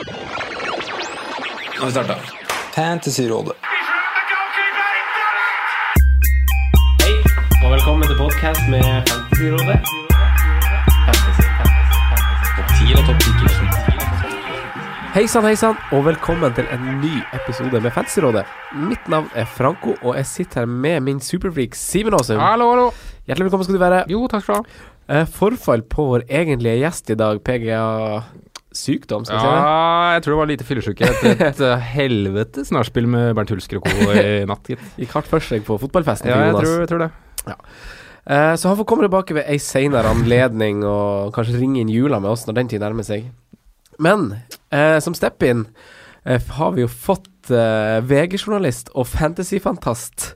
Nå har vi starta. Fantasyrådet. Hei, og velkommen til podcast med Fantasyrådet. Fantasy, fantasy, fantasy. Topp 10 eller topp 10 Hei sann, hei sann, og velkommen til en ny episode med Fantasyrådet. Mitt navn er Franco, og jeg sitter her med min superfreak Simen Aasum. Hallo, hallo. Hjertelig velkommen skal du være. Jo, takk skal du ha. Eh, forfall på vår egentlige gjest i dag, PGA sykdom, skal vi si det? Ja, jeg tror det var lite fyllesyke etter et uh, helvetes nachspiel med Bernt Hulsker og co. i natt, gitt. Gikk hardt for seg på fotballfesten Ja, til jeg Jonas. tror, jeg tror det. Eh, så han får komme tilbake ved ei seinere anledning, og kanskje ringe inn jula med oss når den tid nærmer seg. Men eh, som step-in eh, har vi jo fått eh, VG-journalist og fantasyfantast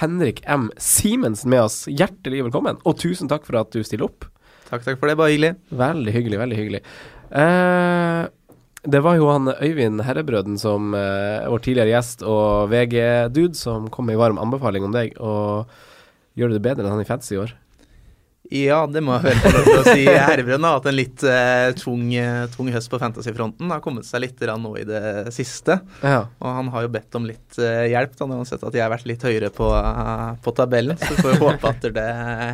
Henrik M. Simensen med oss. Hjertelig velkommen, og tusen takk for at du stiller opp. Takk, takk for det. Bare hyggelig. Veldig hyggelig, veldig hyggelig. Eh, det var jo han Øyvind Herrebrøden som eh, vår tidligere gjest og VG-dude som kom med en varm anbefaling om deg. Og gjør du det bedre enn han i Fancy i år? Ja, det må jeg høre på lov til å si. Herrebrønn har hatt en litt eh, tung, eh, tung høst på fantasyfronten. Har kommet seg litt nå i det siste. Ja. Og han har jo bedt om litt eh, hjelp, da, når han har sett at jeg har vært litt høyere på, uh, på tabellen. Så vi får vi håpe at det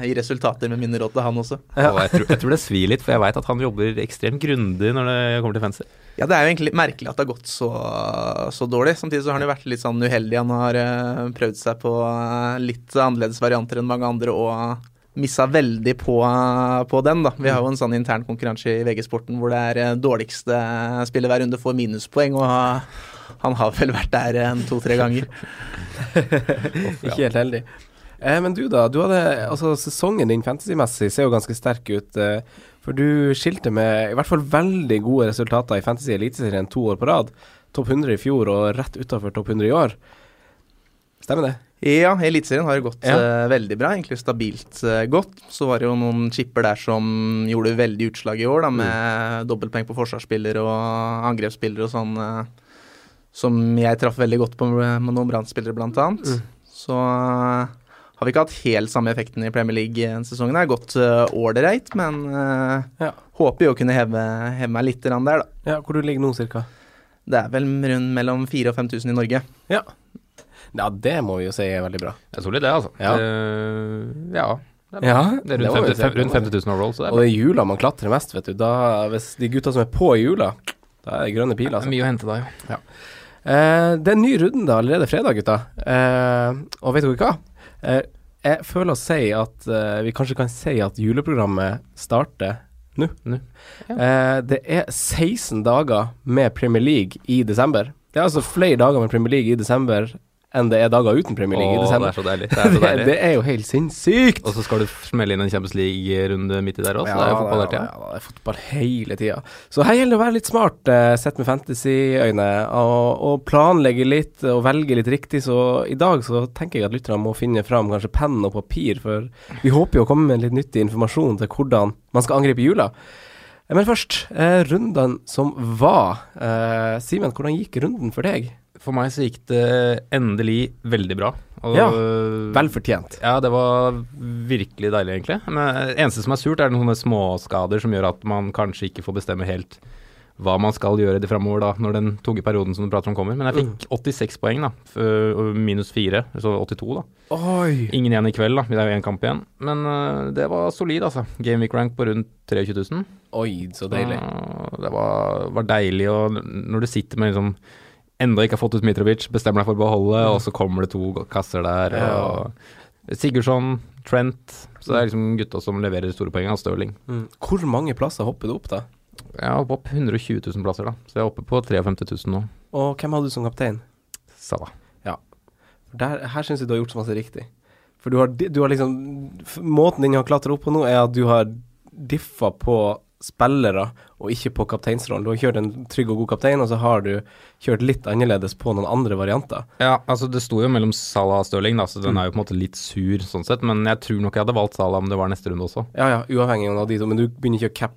gir resultater med mine råd til han også. Ja. Og jeg, tror, jeg tror det svir litt, for jeg veit at han jobber ekstremt grundig når det kommer til fantasy. Ja, det er jo egentlig litt merkelig at det har gått så, så dårlig. Samtidig så har han jo vært litt sånn uheldig. Han har uh, prøvd seg på uh, litt annerledes varianter enn mange andre og missa veldig på, på den, da. Vi har jo en sånn intern konkurranse i VG-sporten hvor det er eh, dårligste spiller hver runde får minuspoeng, og han har vel vært der en to-tre ganger. Ikke helt heldig. Eh, men du, da. Du hadde, altså Sesongen din fantasymessig ser jo ganske sterk ut. Eh, for du skilte med i hvert fall veldig gode resultater i Fantasy Eliteserien to år på rad. Topp 100 i fjor og rett utafor topp 100 i år. Stemmer det? Ja, Eliteserien har gått Ja. uh, veldig bra. Egentlig stabilt uh, godt. Så var det jo noen chipper der som gjorde veldig utslag i år, da, med dobbeltpoeng på forsvarsspiller og angrepsspillere og sånn, uh, som jeg traff veldig godt på med med noen brannspillere, blant annet. Mm. Så har vi ikke hatt helt samme effekten i Premier League denne sesongen. Det har gått ålreit, uh, men Ja. håper jo å kunne heve, heve meg litt der, da. Ja, Hvor du ligger nå, cirka? Det er vel rundt mellom 4000 og 5000 i Norge. Ja. Ja, det må vi jo si er veldig bra. Det er solid, det, altså. Ja. Det, ja. Det er, Ja, det er rundt, det vi 50, se rundt 50 000 overall, så det er Og det er jula man klatrer mest, vet du. Da, hvis de gutta som er på jula, da er det grønne piler. Altså. mye å hente da, jo. Eh, det er en ny runde allerede fredag, gutta. Eh, og vet dere hva? Eh, jeg føler å si at eh, vi kanskje kan si at juleprogrammet starter nå. Nå, ja. Eh, det er 16 dager med Premier League i desember. Det er altså flere dager med Premier League i desember enn det er dager uten Premier League i desember. det er så deilig. Det er så deilig. det er jo helt sinnssykt! Og så skal du smelle inn en Champions League-runde midt i der også, så det er jo fotball hele tida. Ja, det er fotball hele tida. Så her gjelder det å være litt smart, eh, sett med fantasy-øyne, og, og planlegge litt og velge litt riktig. Så i dag så tenker jeg at lytterne må finne fram kanskje penn og papir, for vi håper jo å komme med litt nyttig informasjon til hvordan man skal angripe jula. Eh, Men først, eh, rundene som var. Eh, Simen, hvordan gikk runden for deg? For meg så gikk det endelig veldig bra. Og, Ja, Vel fortjent. Ja, det var virkelig deilig, egentlig. Men eneste som er surt, er noen småskader som gjør at man kanskje ikke får bestemme helt hva man skal gjøre i det framover, da, når den tunge perioden som du prater om kommer. Men jeg fikk 86 poeng, da. Minus 4, så 82, da. Oi! Ingen igjen i kveld, da. Det er jo én kamp igjen. Men uh, det var solid, altså. Gameweek rank på rundt 23 000. Oi, så deilig. Så Det var, var deilig, og når du sitter med liksom Enda ikke har fått ut Mitrovic, bestemmer deg for å beholde, og så kommer det to kasser der. Ja. Og Sigurdsson, Trent Så det er liksom gutta som leverer store poeng. av Stirling. Mm. Hvor mange plasser hopper du opp, da? Jeg hopper opp 120 000 plasser, da. Så jeg er oppe på 53 000 nå. Og hvem hadde du som kaptein? Salah. Der, her syns jeg du har gjort så masse riktig. For du har, du har liksom Måten din har klatra opp på nå, er at du har diffa på spillere og ikke på kapteinsrollen. Du har kjørt en trygg og god kaptein, og så har du kjørt litt annerledes på noen andre varianter. Ja, altså det sto jo mellom Salah og Stirling, da, så den er jo på en måte litt sur sånn sett. Men jeg tror nok jeg hadde valgt Salah om det var neste runde også. Ja ja, uavhengig av de to, men du begynner ikke å cappe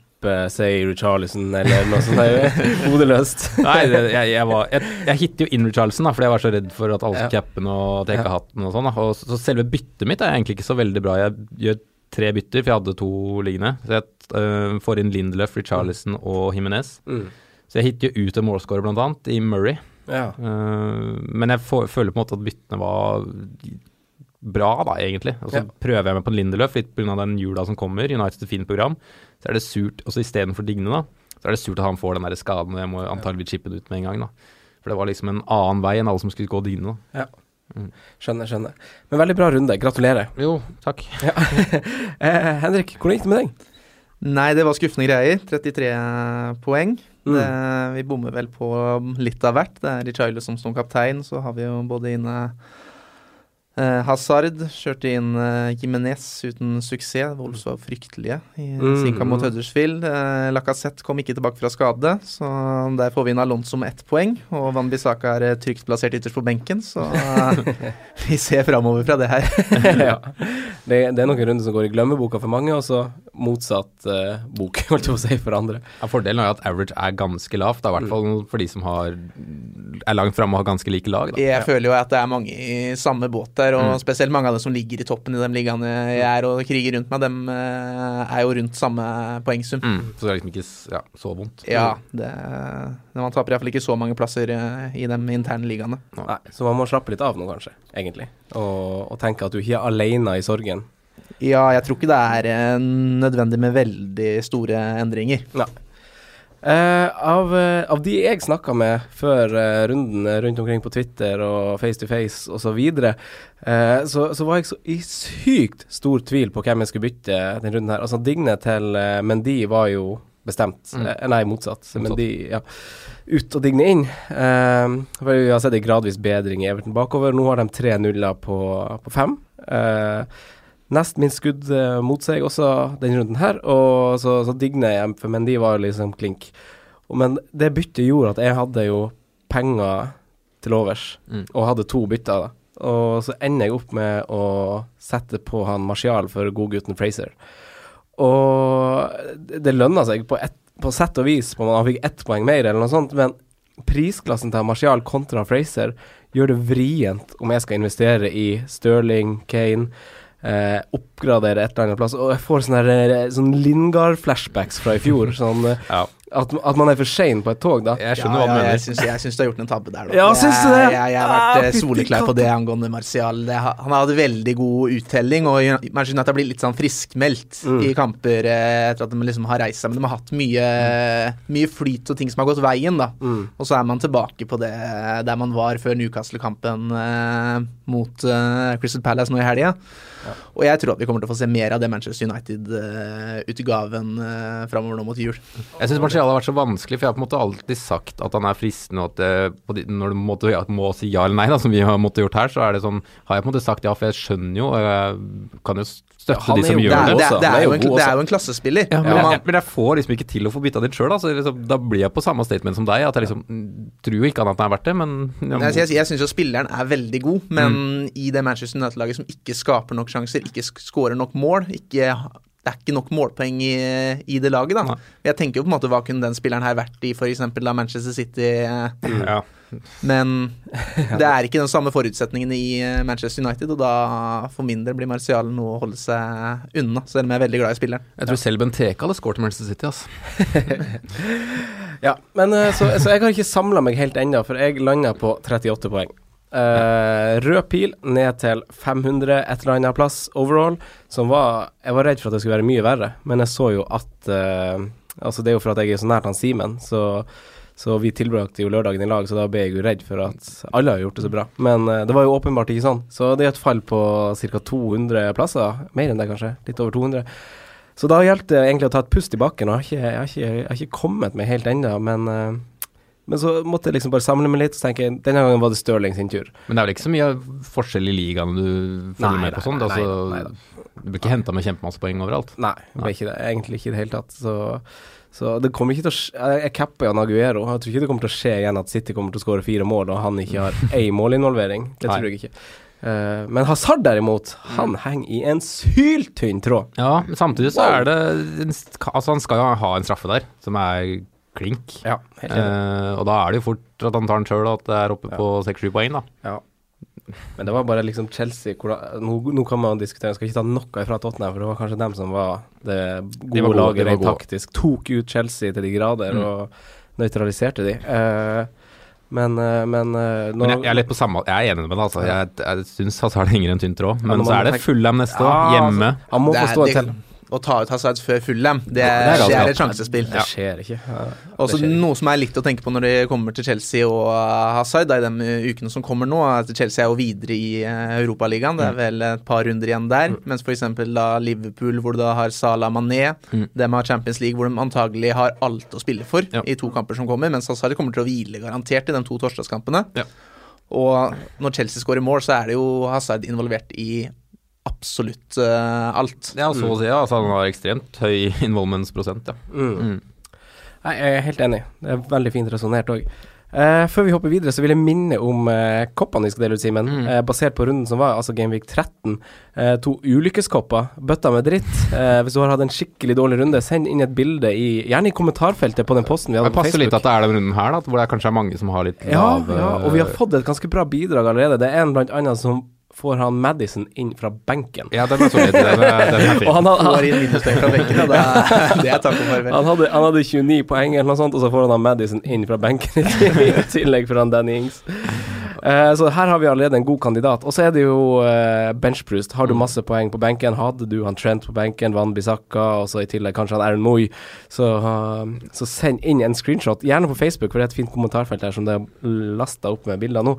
say Richarlison eller noe sånt. Hodeløst. Nei, det, jeg, jeg, var, jeg, jeg hitter jo inn Richarlison, da, fordi jeg var så redd for at alle Ja. skulle cappe og at jeg ikke har hatt den og sånn. Så, så selve byttet mitt er egentlig ikke så veldig bra. Jeg gjør tre bytter, for jeg hadde to liggende. Så jeg øh, får inn Lindelöf, Richarlison og Jimenez. Mm. Så jeg hitter jo ut en målscorer, blant annet, i Murray. Ja. Uh, men jeg får, føler på en måte at byttene var bra, da, egentlig. Og så Ja. prøver jeg meg på en Lindelöf litt pga. den jula som kommer. United fint program. Så er det surt, også istedenfor Digne, da, så er det surt at han får den der skaden. og Jeg må antagelig chippe den ut med en gang, da. For det var liksom en annen vei enn alle som skulle gå Digne, da. Skjønner, skjønner. Men veldig bra runde. Gratulerer. Jo, takk. Eh, Henrik, hvordan gikk det med deg? Nei, det var skuffende greier. 33 poeng. Mm. Det, vi bommer vel på litt av hvert. Det er Richarlison som kaptein, så har vi jo både inne eh, Hazard, kjørte inn eh, Jimenez uten suksess. Wolves var fryktelige i Mm, sin kamp mot. Huddersfield. Eh, Lacassette kom ikke tilbake fra skade, så der får vi inn Alonso med ett poeng. Og Van Bissaka er eh, trygt plassert ytterst på benken, så vi ser framover fra det her. ja. det, det er noen runder som går i glemmeboka for mange, og så motsatt uh, bok, holdt jeg på å si, for andre. Ja, fordelen er jo at average er ganske lavt, i hvert fall for de som har, er langt framme og har ganske like lag. Da. Jeg føler jo at det er mange i samme båt der, og Mm. spesielt mange av dem som ligger i toppen i de ligaene jeg er og kriger rundt meg, dem eh, er jo rundt samme poengsum. Mm, så det er liksom ikke ja, så vondt. Ja, det, man taper iallfall ikke så mange plasser eh, i de interne ligaene. Nei, så man må slappe litt av nå, kanskje, egentlig. Og, og tenke at du ikke er alene i sorgen. Ja, jeg tror ikke det er eh, nødvendig med veldig store endringer. Eh, av, uh, av de jeg snakka med før uh, runden rundt omkring på Twitter og Face to Face osv., så, videre, eh, så så var jeg så i sykt stor tvil på hvem jeg skulle bytte den runden her. Altså Digne til Mendy var jo bestemt. Mm. Nei, motsatt. Motsatt. Mendy, ja. Ut og Digne inn. For vi har sett en gradvis bedring i Everton bakover. Nå har de tre nuller på, på fem. Eh, Nest minst skudd eh, mot seg også denne runden her, og så, så Digne jeg for men de var liksom klink. Men det byttet gjorde at jeg hadde jo penger til overs, Mm. og hadde to bytter. da. Og så ender jeg opp med å sette på han Martial for godgutten Fraser. Og det, lønna seg på, et, på sett og vis, på han fikk ett poeng mer eller noe sånt, men prisklassen til Martial kontra Fraser gjør det vrient om jeg skal investere i Stirling, Kane, eh, oppgradere et eller annet plass. Og jeg får sånne, eh, sånne Lingard-flashbacks fra i fjor. sånn eh, Ja. At, at man er for sein på et tog, da. Jeg skjønner hva du ja, mener. Jeg syns, du har gjort en tabbe der, da. Ja, syns du det? Jeg, jeg, jeg har vært Ah, eh, soleklar på det angående Martial. Det, har- han hadde veldig god uttelling, og Manchester United har blitt litt sånn friskmeldt Mm. i kamper eh, etter at de liksom har reist seg. Men de har hatt mye, mye flyt og ting som har gått veien, da. Mm. Og så er man tilbake på det der man var før Newcastle-kampen eh, mot eh, Crystal Palace nå i helga. Og jeg tror at vi kommer til å få se mer av det Manchester United-utgaven eh, framover nå mot jul. Jeg synes Martial har vært så vanskelig, for jeg har på en måte alltid sagt at han er fristende, og at det, på de, når du måtte, ja, må si ja eller nei, da, som vi har måttet gjort her, så er det sånn Har jeg på en måte sagt ja, for jeg skjønner jo, og jeg kan jo støtte Ja, de som jo Det gjør er, det. det, er, det, er jo en, det er jo en klassespiller. Ja, men, ja, jeg, men jeg får liksom ikke til å få bytta ditt sjøl, da. Så liksom, da blir jeg på samme statement som deg. At jeg liksom mm, tror jo ikke han at han er verdt det, men jeg må- jeg, jeg syns jo spilleren er veldig god, men i det Manchester United-laget som ikke skaper nok sjanser, ikke skårer nok mål, ikke, det er ikke nok målpoeng i, i det laget, da. Nei. Jeg tenker jo på en måte hva kunne den spilleren her vært i f.eks. da Manchester City, eh, ja. men det er ikke den samme forutsetningen i eh, Manchester United, og da for min del blir Martial noe å holde seg unna, selv om jeg er veldig glad i spilleren. Jeg tror selv Benteke hadde skåret Manchester City, altså. Ja, men eh, så, så jeg har ikke samla meg helt ennå, for jeg landa på 38 poeng. Eh, rød pil ned til 500 et eller annet plass overall, som var Jeg var redd for at det skulle være mye verre, men jeg så jo at uh, Altså, det er jo for at jeg er så nært han Simen, så, så vi tilbrakte jo lørdagen i lag, så da ble jeg jo redd for at alle har gjort det så bra. Men uh, det var jo åpenbart ikke sånn, så det er et fall på ca. 200 plasser. Mer enn det, kanskje. Litt over 200. Så da gjaldt det egentlig å ta et pust i bakken. og Jeg har ikke, jeg har ikke, jeg har ikke kommet meg helt ennå, men, men så måtte jeg liksom bare samle meg litt og tenke denne gangen var det Stirling sin tur. Men det er vel ikke så mye forskjell i ligaene du følger Nei, med på sånn? nei, altså, nei du blir ikke henta med kjempemasse poeng overalt? Nei, nei. ikke det. Egentlig ikke i det hele tatt. Så, så det kommer ikke til å skje Jeg, jeg capper Jan Aguero. Jeg tror ikke det kommer til å skje igjen at City kommer til å skåre fire mål, og han ikke har ei målinvolvering. Det tror jeg ikke. Uh, men Hazard derimot, han henger i en syltynn tråd. Ja, men samtidig så Wow. er det en Altså, han skal jo ha en straffe der, som er klink. Ja. Eh, og da er det jo fort at han tar den sjøl, at det er oppe Ja. på seks-sju poeng, da. Ja. Men det var bare liksom Chelsea hvor da, nå, nå kan man diskutere, jeg skal ikke ta noe fra Tottenham, for det var kanskje dem som var det gode, var gode, laget var rent taktisk. Tok ut Chelsea til de grader. Mm. Og nøytraliserte de. Eh, men, eh, men eh, nå, Men jeg, jeg er litt på samme Jeg er enig med deg, altså. Jeg, jeg syns Hazard henger en tynn tråd. Men men så er det Fulham neste Ja, hjemme. altså, han må Det få stå det- til. Å ta ut Hazard før Fulham, det, det er det, er et sjansespill. Det skjer ikke. Ja, Også skjer noe som er litt å tenke på når det kommer til Chelsea og uh, Hazard da, i de uh, ukene som kommer nå. er At Chelsea er jo videre i uh, Europaligaen. Det er vel et par runder igjen der. Mens f.eks. da Liverpool, hvor du da har Salah Mané, Mm. dem har Champions League, hvor de antagelig har alt å spille for Ja. i to kamper som kommer. Mens Hazard kommer til å hvile garantert i de to torsdagskampene. Ja. Og når Chelsea skårer mål, så er det jo Hazard involvert i absolutt uh, alt. Ja, så å si. Ja. Altså, han har ekstremt høy involvementsprosent, ja. Mm. Mm. Nei, jeg er helt enig. Det er veldig fint resonnert òg. Uh, før vi hopper videre, så vil jeg minne om uh, koppene vi skal dele ut, Simen. Mm. Uh, basert på runden som var, altså Gameweek 13. Eh, to ulykkeskopper, bøtta med dritt. Eh, hvis du har hatt en skikkelig dårlig runde, send inn et bilde, i, gjerne i kommentarfeltet på den posten vi hadde på passer litt at det er den runden her, da, hvor det kanskje er mange som har litt ja, lav ja, og vi har fått et ganske bra bidrag allerede. Det er en blant annet som får han Madison inn fra benken. Ja, den er solid. Den er, den er fin. Han, har- Får inn minuspoeng fra benken, det er, det er farvel. Han hadde, han hadde 29 poeng eller noe sånt, og så får han han Madison inn fra benken i tillegg for han Danny Ings. Uh, så her har vi allerede en god kandidat. Og så er det jo uh, benchboost. Har du masse poeng på benken, hadde du han Trent på benken, Van Bissaka, og så i tillegg kanskje han Aaron Moy, så, uh, så send inn en screenshot, gjerne på Facebook, for det er et fint kommentarfelt her som det er lasta opp med bilder nå.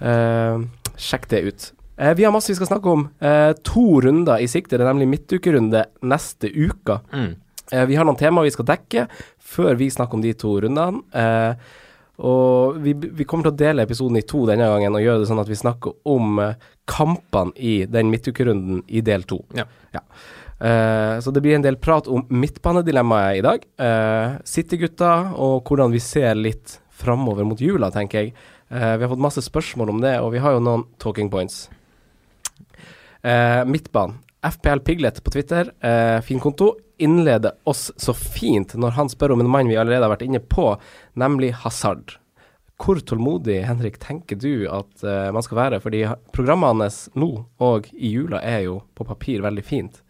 Eh, sjekk det ut. Eh, vi har masse vi skal snakke om. Eh, to runder i sikte, det er nemlig midtukerunde neste uke. Mm. Eh, vi har noen temaer vi skal dekke før vi snakker om de to rundene. Eh, og vi, vi kommer til å dele episoden i to denne gangen og gjøre det sånn at vi snakker om eh, kampene i den midtukerunden i del to. Ja. Eh, så det blir en del prat om midtbanedilemmaet i dag. Uh, City-gutta og hvordan vi ser litt framover mot jula, tenker jeg. Uh, vi har fått masse spørsmål om det, og vi har jo noen talking points. Uh, midtbanen. FPL Piglet på Twitter, eh, fin konto, innleder oss så fint når han spør om en mann vi allerede har vært inne på, nemlig Hazard. Hvor tålmodig, Henrik, tenker du at eh, man skal være? Fordi programmet hans nå og i jula er jo på papir veldig fint.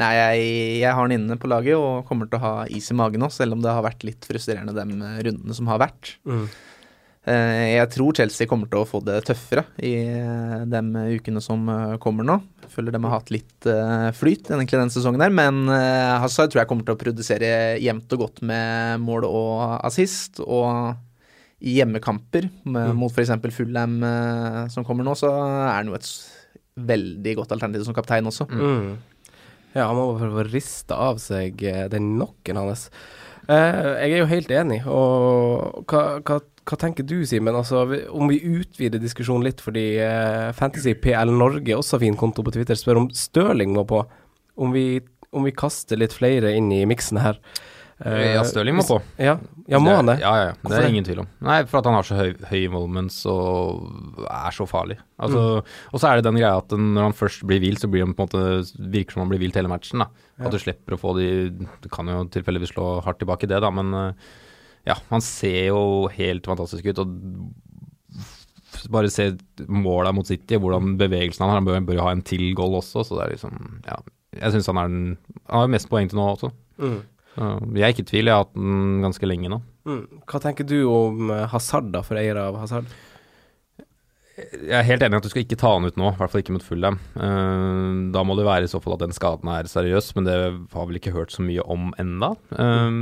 Nei, jeg, jeg har den inne på laget og kommer til å ha is i magen nå, selv om det har vært litt frustrerende de eh, rundene som har vært. Eh, Jeg tror Chelsea kommer til å få det tøffere i eh, de ukene som eh, kommer nå. Føler de har hatt litt eh, flyt egentlig denne sesongen her, men eh, Hazard tror jeg kommer til å produsere jevnt og godt med mål og assist. Og i hjemmekamper med, Mm. mot f.eks. Fulham eh, som kommer nå, så er han jo et veldig godt alternativ som kaptein også. Mm. Ja, han må bare få riste av seg eh, den nokken hans. Eh, jeg er jo helt enig, og hva, hva, hva tenker du, Simen? Altså, om vi utvider diskusjonen litt, fordi eh, Fantasy PL Norge, også fin konto på Twitter, spør om Stirling må på. Om vi, om vi kaster litt flere inn i miksen her. Eh, Ja, Stirling må på. Ja, ja må han det? Ja, ja, ja. Det er ingen tvil om. Nei, for at han har så høy, høy involvements og er så farlig. Altså, Og så er det den greia at når han først blir hvilt, så blir han på en måte virker som han blir hvilt hele matchen. da. At du slipper å få de Du kan jo tilfeldigvis slå hardt tilbake i det, da, men eh, ja, han ser jo helt fantastisk ut. og bare se måla mot City, hvordan bevegelsen han har. Han bør, bør ha en til goal også, så det er liksom Ja. Jeg syns han er den Han har mest poeng til nå også. Mm. Jeg er ikke i tvil, jeg har hatt den ganske lenge nå. Mm. Hva tenker du om eh, Hazard, da, for eiere av Hazard? Jeg er helt enig i at du skal ikke ta han ut nå, i hvert fall ikke mot Fulham. Uh, da må det være i så fall at den skaden er seriøs, men det har vel ikke hørt så mye om enda. Uh,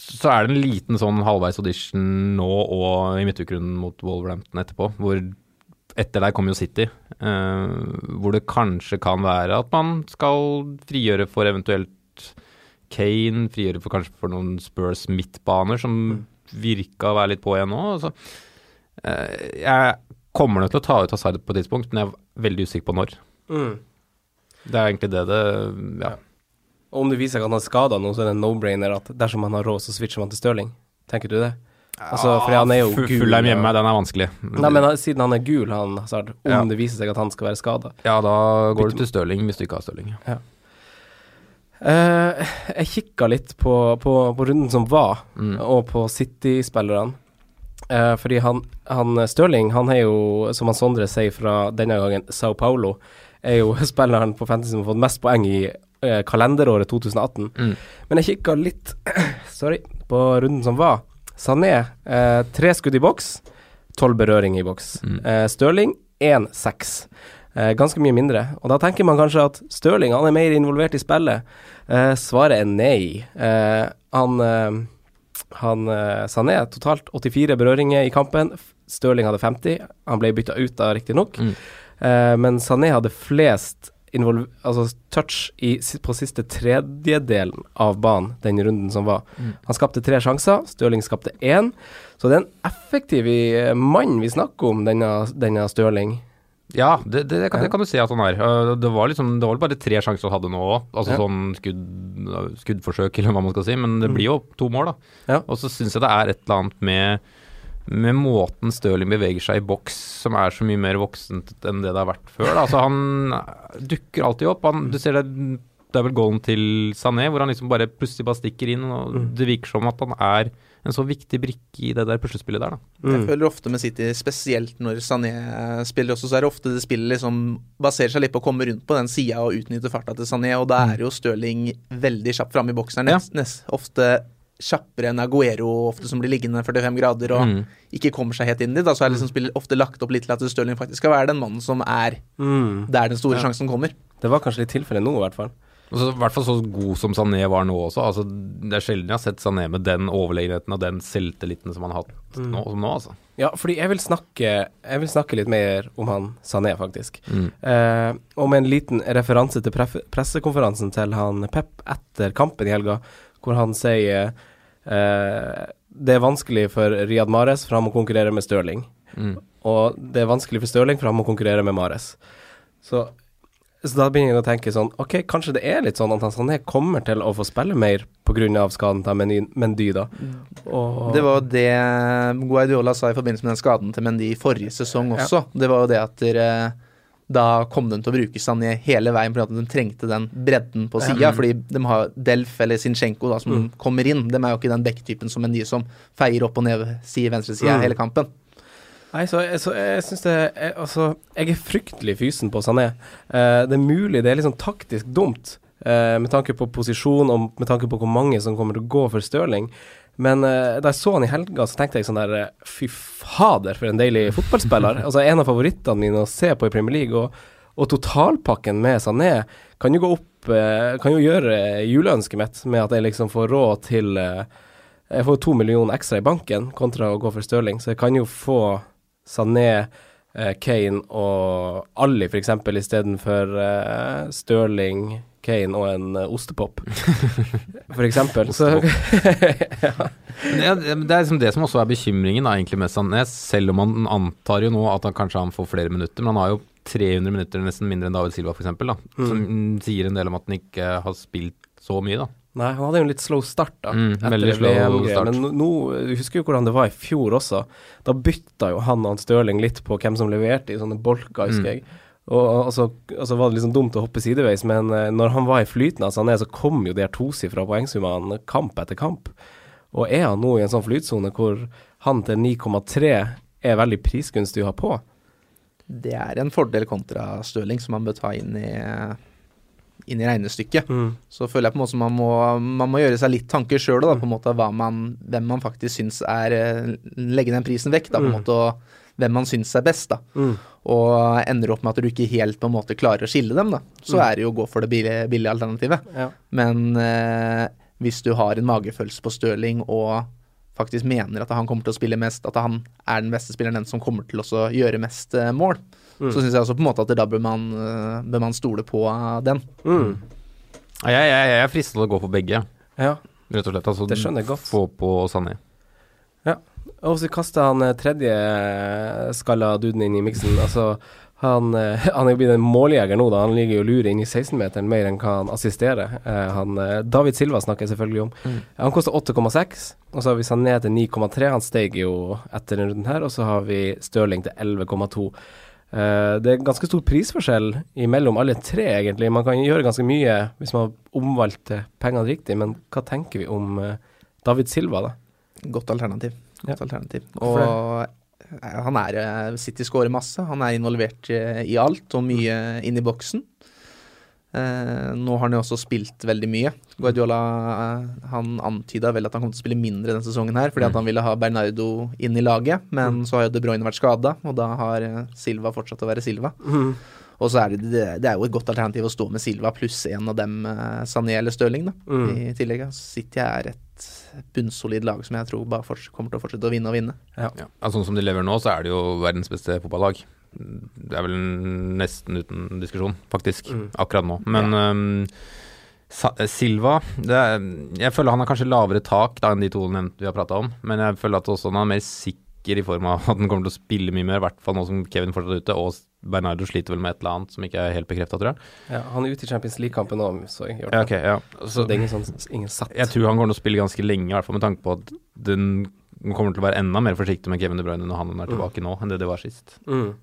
så er det en liten sånn halvveis audition nå og i midtukerunden mot Wolverhampton etterpå, hvor etter der kommer jo City, uh, hvor det kanskje kan være at man skal frigjøre for eventuelt Kane, frigjøre for kanskje for noen Spurs midtbaner som virka å være litt på igjen nå. Altså, jeg kommer nok til å ta ut Hazard på et tidspunkt, men jeg er veldig usikker på når. Mm. Det er egentlig det det Ja. Og om det viser seg at han er skada nå, så er det en no-brainer at dersom han har råd, så switcher man til Stirling. Tenker du det? Altså, for han er jo gul. Fullheim hjemme, den er vanskelig. Nei, men siden han er gul, han Hazard, om Ja. det viser seg at han skal være skada. Ja, da går du til Stirling hvis du ikke har Stirling. Eh, jeg kikka litt på, på, på runden som var, Mm. og på City-spillerne. Eh, fordi han, han Stirling, han er jo, som han Sondre sier fra denne gangen, Sao Paulo, er jo spilleren på Fantasy som har fått mest poeng i uh, kalenderåret 2018. Mm. Men jeg kikka litt sorry, på runden som var, Sané, uh, tre skudd i boks, tolv berøring i boks. Mm. Eh, Stirling, 1-6. Eh, ganske mye mindre. Og da tenker man kanskje at Stirling han er mer involvert i spillet. Eh, svaret er nei. Eh, han eh, han eh, Sané totalt 84 berøringer i kampen. Stirling hadde 50. Han ble bytta ut da, riktignok. Mm. Eh, men Sané hadde flest altså touch i, på siste tredjedelen av banen den runden som var. Mm. Han skapte tre sjanser, Stirling skapte én. Så det er en effektiv eh, mann vi snakker om, denne, denne Stirling. Ja, det, det, det, kan, det kan du si at han er. Uh, Det var liksom, det var bare tre sjanser han hadde nå òg. Altså Ja. sånn skudd, skuddforsøk, eller hva man skal si. Men det Mm. blir jo to mål, da. Ja. Og så syns jeg det er et eller annet med med måten Stirling beveger seg i boks som er så mye mer voksent enn det det har vært før. Da. Altså Han dukker alltid opp. Han, du ser det, det er vel goalen til Sané, hvor han liksom bare plutselig bare stikker inn. og Mm. Det virker som at han er en så viktig brikke i det der puslespillet der. da. Jeg Mm. føler ofte med City, spesielt når Sané spiller også, så er det ofte det spillet liksom baserer seg litt på å komme rundt på den sida og utnytte farta til Sané, og da er jo Stirling veldig kjapp framme i boksen. Ja. Nest, nest, ofte kjappere enn Aguero, ofte som blir liggende 45 grader og Mm. ikke kommer seg helt inn dit. Da, så er liksom spillet ofte lagt opp litt til at Stirling faktisk skal være den mannen som er Mm. der den store Ja. sjansen kommer. Det var kanskje litt tilfellet nå, i hvert fall. I hvert fall så god som Sané var nå også. Altså, det er sjelden jeg har sett Sané med den overlegenheten og den selvtilliten som han har hatt Mm. nå, nå, altså. Ja, fordi jeg vil snakke Jeg vil snakke litt mer om han Sané, faktisk. Mm. Eh, og med en liten referanse til pressekonferansen til han Pep etter kampen i helga, hvor han sier eh, det er vanskelig for Riyad Mares, for han må konkurrere med Stirling. Mm. Og det er vanskelig for Stirling, for han må konkurrere med Mares. Så, så da begynner jeg å tenke sånn Ok, kanskje det er litt sånn at han Sané kommer til å få spille mer pga. skaden til Mendy, Mendy da. Og, Det var jo det Guardiola sa i forbindelse med den skaden til Mendy i forrige sesong også. Det var jo det at dere, da kom de til å bruke Sané hele veien fordi de trengte den bredden på sida. Fordi de har Delf eller Sinchenko da, som Mm. kommer inn. De er jo ikke den backtypen som Mendy som feier opp og ned side venstresida Mm. hele kampen. Nei, så, så jeg syns det jeg, Altså, jeg er fryktelig fysen på Sané. Eh, det er mulig det er sånn taktisk dumt, eh, med tanke på posisjon og med tanke på hvor mange som kommer til å gå for Stirling. Men eh, da jeg så han i helga, så tenkte jeg sånn der eh, Fy fader, for en deilig fotballspiller. altså En av favorittene mine å se på i Premier League. Og, og totalpakken med Sané kan jo gå opp eh, Kan jo gjøre juleønsket mitt med at jeg liksom får råd til eh, Jeg får to millioner ekstra i banken kontra å gå for Stirling, så jeg kan jo få Sané, eh, Kane og Ali f.eks. istedenfor eh, Stirling, Kane og en eh, ostepop, eksempel. Så, ja. Det, er, det er liksom det som også er bekymringen da, egentlig med Sané, selv om man antar jo nå at han kanskje han får flere minutter. Men han har jo 300 minutter, nesten mindre enn David Silva f.eks., da, som mm, sier en del om at han ikke har spilt så mye. da. Nei, han hadde jo en litt slow start, da. Mm, veldig slow start. Men nå- du husker jo hvordan det var i fjor også. Da bytta jo han og han Stirling litt på hvem som leverte i sånne bolker, husker Mm. jeg. Og, altså, altså, så, var det liksom dumt å hoppe sideveis, men eh, når han var i flyten han er, så kom jo de her tosifra poengsummene kamp etter kamp. Og er han nå i en sånn flytsone hvor han til 9,3 er veldig prisgunstig å ha på? Det er en fordel kontra Stirling som han bør ta inn i, inn i regnestykket. Så føler jeg på en måte man må, man må gjøre seg litt tanker sjøl, hvem man faktisk syns er eh, Legge den prisen vekk, da, på en Mm. måte, og hvem man syns er best, da. Mm. Og ender opp med at du ikke helt på en måte klarer å skille dem, da. Så Mm. er det jo å gå for det billige, billige alternativet. Ja. Men eh, hvis du har en magefølelse på Stirling og faktisk mener at han kommer til å spille mest, at han er den beste spilleren, den som kommer til å gjøre mest eh, mål, Mm. så syns jeg også på en måte at da bør man, eh, bør man stole på eh, den. Mm. Ja, Jeg, jeg, jeg er fristet til å gå for begge, ja. rett og slett. Altså, Det skjønner jeg godt. Få på Sané. Og så kasta han eh, tredje skalla duden inn i miksen. Altså, han, han er jo blitt en måljeger nå, da. Han ligger jo og lurer inn i 16-meteren mer enn hva han assisterer. Han, David Silva snakker jeg selvfølgelig om. Mm. Han koster 8,6, og så har vi Sané til 9,3. Han steg jo etter denne runden her, og så har vi Stirling til 11,2. Eh, det er ganske stor prisforskjell imellom alle tre, egentlig. Man kan gjøre ganske mye hvis man har omvalgt pengene riktig, men hva tenker vi om eh, David Silva, da? Godt alternativ. Godt Ja. alternativ. Og eh, han er City scorer masse. Han er involvert i alt og mye inn i boksen. Eh, nå har han jo også spilt veldig mye. Guardiola eh, han antyda vel at han kom til å spille mindre denne sesongen her, fordi at han ville ha Bernardo inn i laget, men så har jo De Bruyne vært skada, og da har eh, Silva fortsatt å være Silva. Mhm. Og så er det, det, det er jo et godt alternativ å stå med Silva pluss en av dem, Sané eller Stirling, da. Mm. I tillegg. City er et bunnsolid lag som jeg tror bare kommer til å fortsette å vinne og vinne. Ja. Altså, sånn som de lever nå, så er det jo verdens beste fotballag. Det er vel nesten uten diskusjon, faktisk, Mm. akkurat nå. Men ja. um, Silva det er, Jeg føler han har kanskje lavere tak da enn de to vi har prata om, men jeg føler at også han er mer sikker i form av at han kommer til å spille mye mer, i hvert fall nå som Kevin fortsatt er ute, og Bernardo sliter vel med et eller annet som ikke er helt bekrefta, tror jeg. Ja, han er ute i Champions League-kampen nå, så jeg gjør Ja, det. ja. Så det er ingen, sånn, ingen satt. jeg tror han kommer til å spille ganske lenge, i hvert fall med tanke på at den kommer til å være enda mer forsiktig med Kevin De Bruyne når han er tilbake nå, enn det det var sist. Mm.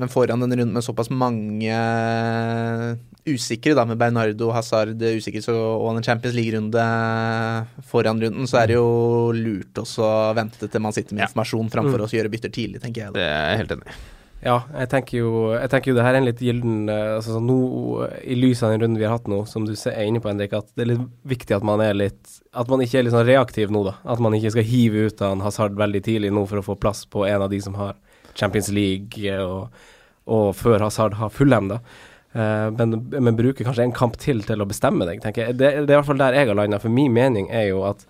Men foran denne runden med såpass mange usikre, da, med Bernardo, Hazard usikre, så, og en Champions League-runde foran runden, så er det jo lurt også å vente til man sitter med informasjon framfor Mm. å gjøre bytter tidlig, tenker jeg. da. Det er jeg helt enig i. Ja, jeg tenker jo Jeg tenker jo det her er en litt gyllen eh, altså, nå, I lys av den runden vi har hatt nå, som du er inne på, Henrik, at det er litt viktig at man er litt At man ikke er litt sånn reaktiv nå, da. At man ikke skal hive ut av en Hazard veldig tidlig nå for å få plass på en av de som har Champions League, eh, og, og før Hazard har full-M, da. Eh, men, men bruker kanskje en kamp til til å bestemme deg, tenker jeg. Det, det er i hvert fall der jeg har landa. For min mening er jo at,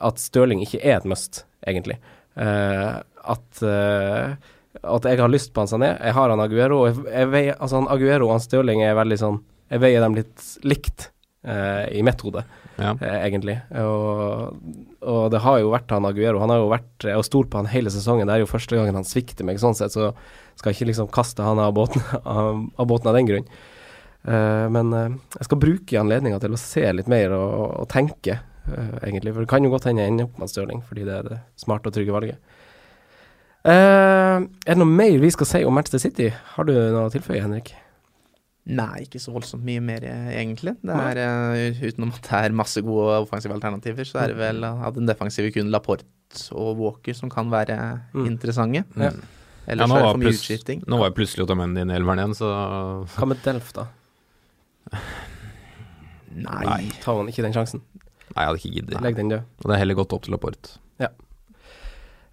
at Stirling ikke er et must, egentlig. Uh, at uh, at jeg har lyst på han Sané. Jeg har han Aguero. Og jeg, jeg veier, altså han Aguero og han Stirling er veldig sånn Jeg veier dem litt likt i mitt hode, Ja. eh, egentlig. Og, og det har jo vært han Aguero. Han har jo vært Jeg stolt på han hele sesongen. Det er jo første gangen han svikter meg, sånn sett, så skal jeg ikke liksom kaste han av båten av, av, båten av den grunn. Eh, men eh, jeg skal bruke anledninga til å se litt mer og, og tenke, eh, egentlig. For det kan jo godt hende jeg ender opp med Stirling, fordi det er det smarte og trygge valget. Eh, er det noe mer vi skal si om Manchester City? Har du noe å tilføye, Henrik? Nei, ikke så voldsomt mye mer, eh, egentlig. Det er, uh, utenom at det er masse gode offensive alternativer, så er det vel av den defensive kun Laporte og Walker som kan være Mm. interessante. Ja. Mm. Ellers Ja, nå er det for mye pluss- utskifting. Nå var jo plutselig Otamendi i elveren igjen, så Hva med Delf, da? Nei. Nei. Tar man ikke den sjansen? Nei, jeg hadde ikke giddet. Legg den død. Og det er heller gått opp til Laporte.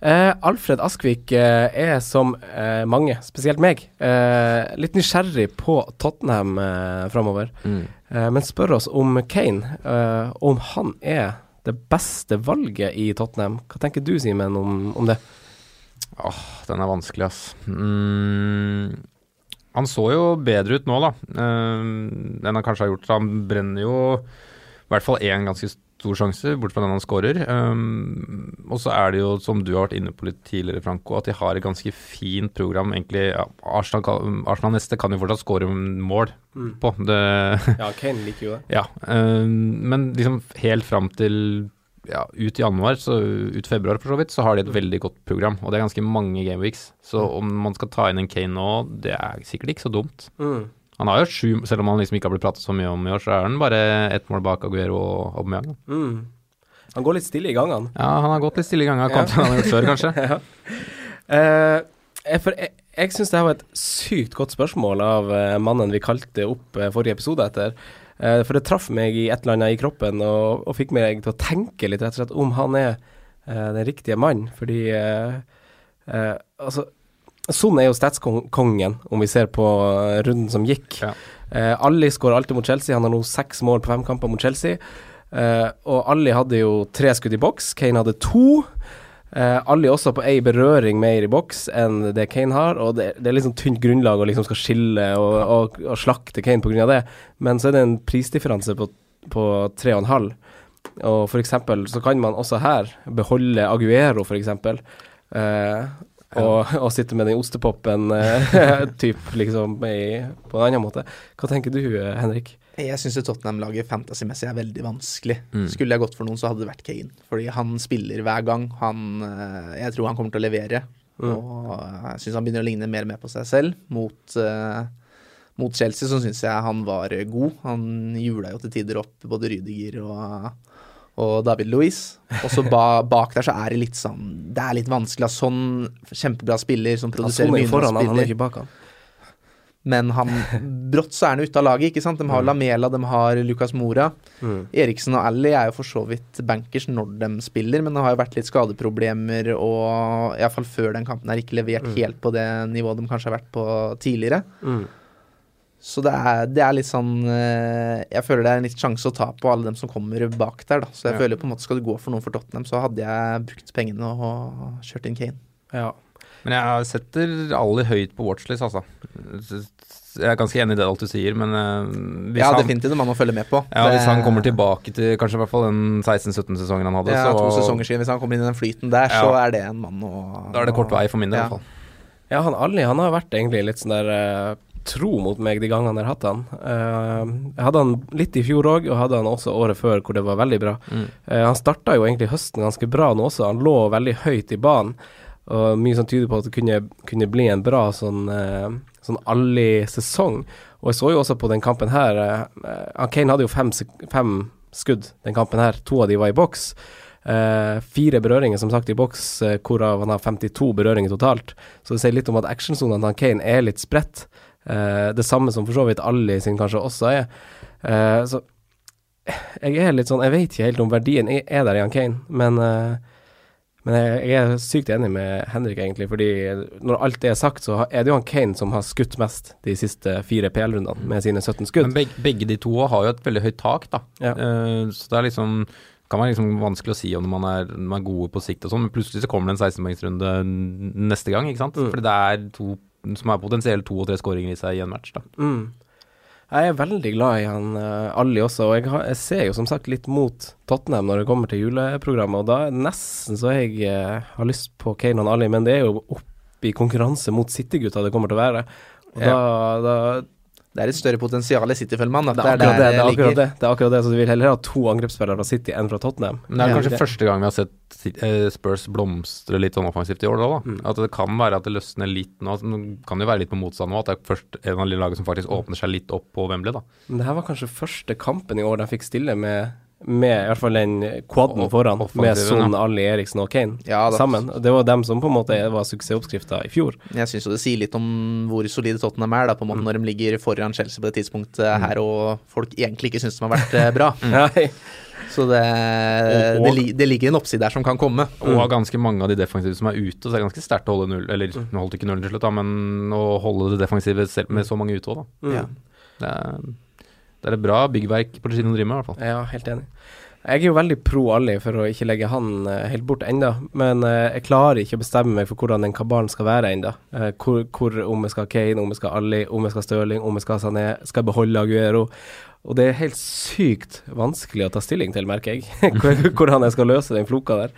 Eh, Alfred Askvik eh, er som eh, mange, spesielt meg, eh, litt nysgjerrig på Tottenham eh, framover. Mm. Eh, men spør oss om Kane, eh, om han er det beste valget i Tottenham. Hva tenker du, Simen, om, om det? Åh, den er vanskelig, ass. Mm. Han så jo bedre ut nå, da, enn han kanskje har gjort. Han brenner jo i hvert fall én ganske stor sjanse, bort fra den han skårer. Um, og så er det jo, som du har vært inne på litt tidligere, Franco, at de har et ganske fint program. Egentlig, ja, Arsenal, kan- Arsenal neste kan jo fortsatt skåre mål på. Det Ja, Kane liker jo det. Ja, um, men liksom helt fram til ja, ut i januar, så ut februar for så vidt, så har de et veldig godt program. Og det er ganske mange gameweeks. Så om man skal ta inn en Kane nå, det er sikkert ikke så dumt. Mm. Han har jo sju, selv om han liksom ikke har blitt pratet så mye om i år, så er han bare ett mål bak Aguero og Aubameyang. Mm. Han går litt stille i gangene. Ja, han har gått litt stille i gangene. av Ja. han har gjort før, kanskje. ja. uh, for jeg, jeg syns det var et sykt godt spørsmål av uh, mannen vi kalte opp uh, forrige episode etter. For det traff meg i et eller annet i kroppen og, og fikk meg til å tenke litt rett og slett om han er den riktige mannen. Fordi altså Son er jo statskongen, om vi ser på eh, runden som gikk. Ja. Eh, Ali skårer alltid mot Chelsea. Han har nå seks mål på fem kamper mot Chelsea. Eh, og Ali hadde jo tre skudd i boks. Kane hadde to. Eh, Ali også på ei berøring mer i boks enn det Kane har, og det, det er liksom tynt grunnlag å liksom skal skille og, og, og slakte Kane pga. det, men så er det en prisdifferanse på, på 3,5. Og for eksempel så kan man også her beholde Aguero, for eksempel. eh, og, og sitte med den ostepopen uh, typ liksom i, på en annen måte. Hva tenker du, eh, Henrik? Jeg syns Tottenham-laget fantasymessig er veldig vanskelig. Mm. Skulle jeg gått for noen, så hadde det vært Kane. Fordi han spiller hver gang. Han, eh, jeg tror han kommer til å levere. Mm. Og jeg syns han begynner å ligne mer og mer på seg selv. Mot, uh, mot Chelsea så syns jeg han var god. Han jula jo til tider opp både Rydiger og, og David Louis. Og så ba, bak der så er det litt sånn Det er litt vanskelig. Sånn kjempebra spiller som produserer mye foran han, han er spiller. ikke bak han. Men han, brått så er han ute av laget, ikke sant. De har Lamela, de har Lucas Mora. Mm. Eriksen og Ally er jo for så vidt bankers når de spiller, men det har jo vært litt skadeproblemer og iallfall før den kampen her ikke levert helt på det nivået de kanskje har vært på tidligere. Mm. Så det er, det er litt sånn eh, Jeg føler det er en litt sjanse å ta på alle dem som kommer bak der, da. Så jeg Ja. føler på en måte skal du gå for noen for Tottenham, så hadde jeg brukt pengene og kjørt inn Kane. Ja. Men jeg setter alle høyt på watchlist, altså. Jeg er ganske enig i det alt du sier, men eh, hvis, Ja, definitivt en mann å følge med på. ja, hvis han kommer tilbake til kanskje i hvert fall den 16-17-sesongen han hadde, ja, så to sesonger siden, hvis han kommer inn i den flyten der, Ja. så er det en mann å da er det kort vei for min del, i hvert fall. Ja, han Ali han har vært egentlig litt sånn der eh, tro mot meg de gangene jeg har hatt han. Uh, jeg hadde han litt i fjor òg, og hadde han også året før hvor det var veldig bra. Mm. Uh, han starta jo egentlig høsten ganske bra nå også, han lå veldig høyt i banen. Og mye som tyder på at det kunne, kunne bli en bra sånn, uh, sånn Ali-sesong. Og jeg så jo også på den kampen her Kane hadde jo fem, fem skudd den kampen her, to av de var i boks. Uh, fire berøringer som sagt i boks, uh, hvorav han har 52 berøringer totalt. Så det sier litt om at actionsonene til Kane er litt spredt. Eh, det samme som for så vidt Ali sin kanskje også er. Eh, så jeg er litt sånn Jeg vet ikke helt om verdien er, er der i han Kane, men eh, men jeg, jeg er sykt enig med Henrik, egentlig, fordi når alt det er sagt, så er det jo han Kane som har skutt mest de siste fire PL-rundene, med sine 17 skudd. Men begge, begge de to har jo et veldig høyt tak, da. Ja. Uh, så det er liksom kan være liksom vanskelig å si om man er, man er gode på sikt og sånn, men plutselig så kommer det en 16-poengsrunde neste gang, ikke sant. Mm. Fordi det er to som har potensielt to og tre skåringer i seg i en match, da. Mm. Jeg er veldig glad i han uh, Ali også, og jeg, har, jeg ser jo som sagt litt mot Tottenham når det kommer til juleprogrammet, og da er det nesten så jeg uh, har lyst på Kane og Ali, men det er jo opp i konkurranse mot City-gutta det kommer til å være. Og Ja. da, da Det er et større potensial i City, føler man. Det, er akkurat det, det, er akkurat det, det er akkurat det, så du vil heller ha to angrepsspillere fra City enn fra Tottenham. Men det er Ja, kanskje det- første gang vi har sett eh, Spurs blomstre litt sånn offensivt i år, da. da. Mm. At det kan være at det løsner litt nå. Det kan jo være litt på motstand nå, at det er først en av de lagene som faktisk åpner seg litt opp på Wembley, da. Men det her var kanskje første kampen i år de fikk stille med, med i hvert fall den quaden foran, med Son, Ali, Eriksen og Kane Ja, det. sammen. Det var dem som på en måte var suksessoppskrifta i fjor. Jeg syns jo det sier litt om hvor solide Tottenham er, da, på en Mm. måte når de ligger foran Chelsea på det tidspunktet her, og folk egentlig ikke syns de har vært eh, bra. mm. Så det, Og- og- det, det ligger en oppside der som kan komme. Og av ganske mange av de defensive som er ute, så er det ganske sterkt å holde null. Eller nå holdt ikke nullen til slutt, da, men å holde det defensive selv med så mange ute òg, da. Mm. Ja. Det er, det er et bra byggverk Pochettino driver med, i hvert fall. Ja, helt enig. Jeg er jo veldig pro Ali for å ikke legge han eh, helt bort enda, men eh, jeg klarer ikke å bestemme meg for hvordan den kabalen skal være enda. Eh, hvor, hvor, om jeg skal ha Kane, om jeg skal ha Ali, om jeg skal ha Stirling, om jeg skal ha Sané, skal jeg beholde Aguero. Og det er helt sykt vanskelig å ta stilling til, merker jeg, hvordan jeg skal løse den floka der.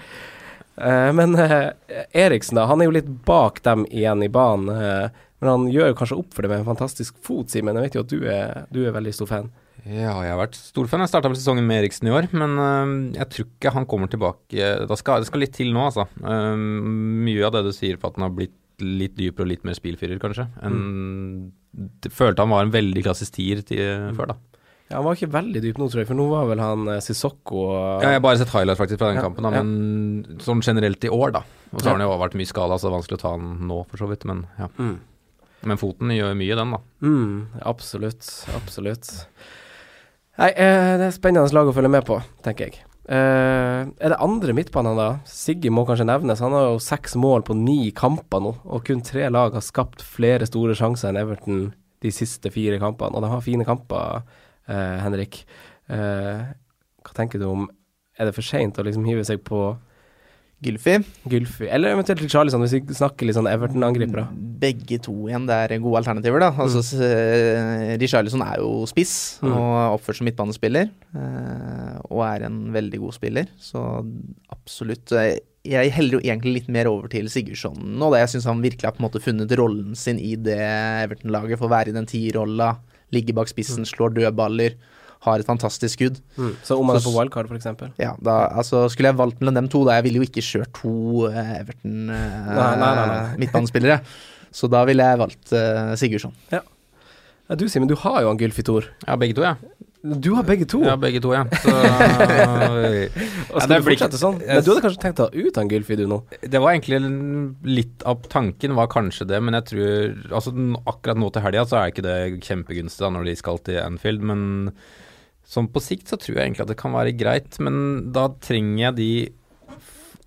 Men Eriksen, da, han er jo litt bak dem igjen i banen. Eh, men han gjør kanskje opp for det med en fantastisk fot, Simen. Jeg vet jo at du er, du er veldig stor fan. Ja, jeg har vært stor fan. Jeg starta vel sesongen med Eriksen i år, men øhm, jeg tror ikke han kommer tilbake da skal, Det skal litt til nå, altså. Øhm, mye av det du sier på at han har blitt litt dypere og litt mer spillfyrer, kanskje. En, mm. følte han var en veldig klassisk tier til, før, da. Ja, Han var ikke veldig dyp nå, tror jeg, for nå var vel han eh, Sissoko og Ja, jeg har bare sett highlights faktisk fra den Ja, kampen, da, ja. men sånn generelt i år, da. Og så Ja. har han jo vært mye skada, så det er vanskelig å ta han nå, for så vidt. Men, ja. mm. Men foten gjør mye, den, da. Mm, absolutt. Absolutt. Nei, eh, det er spennende lag å følge med på, tenker jeg. Eh, er det andre midtbanen, da? Siggy må kanskje nevnes. Han har jo seks mål på ni kamper nå, og kun tre lag har skapt flere store sjanser enn Everton de siste fire kampene. Og de har fine kamper, eh, Henrik. Eh, hva tenker du om Er det for seint å liksom hive seg på Gylfi. Gylfi, eller eventuelt Charlison, hvis vi snakker litt sånn Everton-angripere? Begge to igjen, det er gode alternativer, da. Altså, mm. Richarlison er jo spiss Mm. og oppført som midtbanespiller. eh, og er en veldig god spiller, så absolutt. eh, Jeg heller jo egentlig litt mer over til Sigurdsson nå, da jeg syns han virkelig har på en måte funnet rollen sin i det Everton-laget. For å være i den tierrolla, ligge bak spissen, slår dødballer, har et fantastisk skudd. Mm. Så om man er på wildcard, f.eks.? Ja, da, altså Skulle jeg valgt mellom dem to, da jeg ville jo ikke kjørt to eh, Everton-midtbanespillere. Nei. midtbanespillere. Så da ville jeg valgt uh, Sigurdsson. Ja, du Simen, du har jo han Gylfi Thor. Ja, begge to, ja. Du har begge to. Ja, begge to, ja. Så, Og skal ja, du fortsette sånn? Men du hadde kanskje tenkt å ta ut han Gylfi du nå? det var egentlig litt av tanken var kanskje det, men jeg tror Altså akkurat nå til helga så er ikke det kjempegunstig da når de skal til Anfield, men sånn på sikt så tror jeg egentlig at det kan være greit, men da trenger jeg de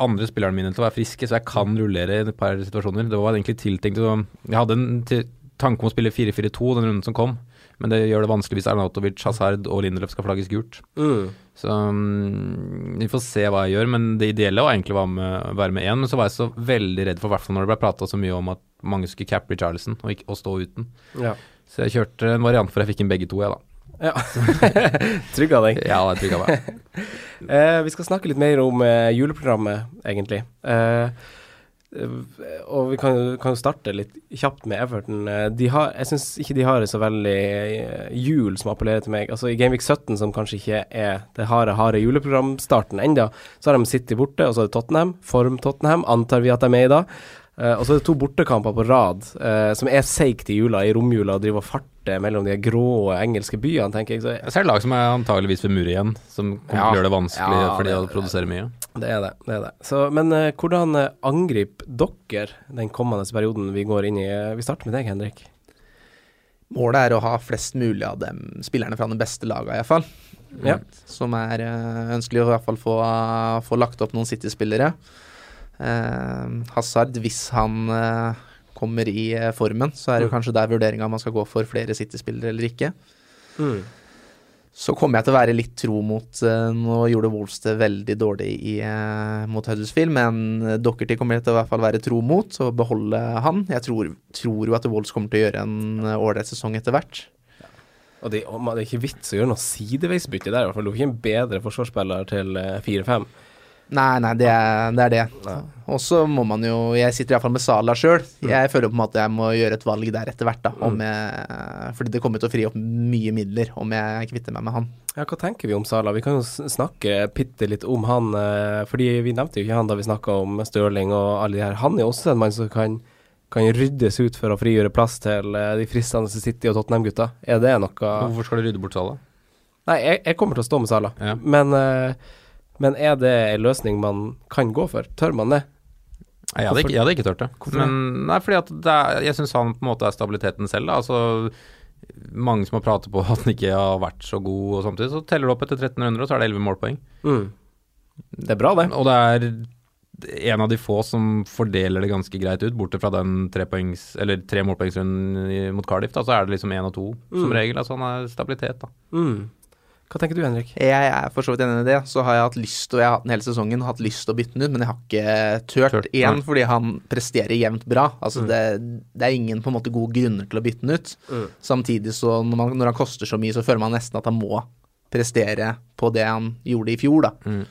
andre spillerne mine til å være friske, så jeg kan rullere i et par situasjoner. Det var egentlig tiltenkt Jeg hadde en tanke om å spille 4-4-2 den runden som kom, men det gjør det vanskelig hvis Arnautovic, Hazard og Lindelöf skal flagges gult. Mm. Så um, vi får se hva jeg gjør, men det ideelle var egentlig å være med, én. Men så var jeg så veldig redd for, i hvert fall når det ble prata så mye om at mange skulle cappe Charlison og, og stå uten. Ja. Så jeg kjørte en variant hvor jeg fikk inn begge to, jeg, da. Ja. Trygga deg. Ja, jeg trygga meg. Eh, vi skal snakke litt mer om eh, juleprogrammet, egentlig. Eh, eh, og vi kan, jo- starte litt kjapt med Everton. Eh, De har, jeg syns ikke de har så veldig eh, jul som appellerer til meg. Altså I Gameweek 17, som kanskje ikke er det harde, harde juleprogramstarten enda, så har de City borte, og så er det Tottenham. Form Tottenham, antar vi at de er med i da. Eh, og så er det to bortekamper på rad, uh, som er seigt i jula, i romjula, og driver og farter mellom de grå engelske byene, tenker jeg. Så Jeg ser lag som er antageligvis ved muret igjen, som kommer Ja. til å gjøre det vanskelig Ja, for de å produsere mye. Det er det. det, er det. Så, men uh, hvordan angriper dere den kommende perioden vi går inn i? Vi starter med deg, Henrik. Målet er å ha flest mulig av dem spillerne fra den beste laga, iallfall. Ja. Som er ønskelig å i hvert fall få, få lagt opp noen City-spillere. Eh, Hazard, hvis han eh, kommer i eh, formen, så er det jo Mm. kanskje der vurderinga om man skal gå for flere City-spillere eller ikke. Mm. Så kommer jeg til å være litt tro mot Nå gjorde Wolves det veldig dårlig i, mot Huddersfield, men Dockerty kommer jeg til å i hvert fall være tro mot og beholde han. Jeg tror, tror jo at Wolves kommer til å gjøre en ålreit sesong etter hvert. Og det, og man- det er ikke vits å gjøre noe sideveisbytte der, i hvert fall. Du er ikke en bedre forsvarsspiller til eh, 4-5. Nei, nei, det er det. Er det. Og så må man jo Jeg sitter iallfall med Sala sjøl. Jeg føler på en måte jeg må gjøre et valg der etter hvert, da. Om jeg, fordi det kommer til å fri opp mye midler om jeg kvitter meg med han. Ja, hva tenker vi om Sala? Vi kan jo snakke bitte litt om han, eh, fordi vi nevnte jo ikke han da vi snakka om Stirling og alle de her. Han er jo også en mann som kan, kan ryddes ut for å frigjøre plass til eh, de fristende City og Tottenham-gutta. Er det noe Hvorfor skal du rydde bort Salah? Nei, jeg, jeg kommer til å stå med Sala, Ja. men, eh, men er det en løsning man kan gå for? Tør man det? Nei, Jeg hadde, ikke, jeg hadde ikke tørt det. Hvorfor? Men nei, fordi at er, jeg syns han på en måte er stabiliteten selv. Da. Altså, mange som har pratet på at han ikke har vært så god, og samtidig så teller du opp etter 1300, og så er det 11 målpoeng. Mm. Det er bra, det. Og det er en av de få som fordeler det ganske greit ut, borte fra den eller tre målpoengsrunden mot Cardiff. Da, så er det liksom én og to som Mm. regel. Altså han er stabilitet, da. Mm. Hva tenker du, Henrik? Jeg er for så vidt enig i det. Så har jeg hatt lyst, og jeg har hatt den hele sesongen, hatt lyst til å bytte den ut, men jeg har ikke turt. Turt, Én nei. fordi han presterer jevnt bra. Altså det, det er ingen på en måte gode grunner til å bytte den ut. Mm. Samtidig så når, man, når han koster så mye, så føler man nesten at han må prestere på det han gjorde i fjor, da. Mm.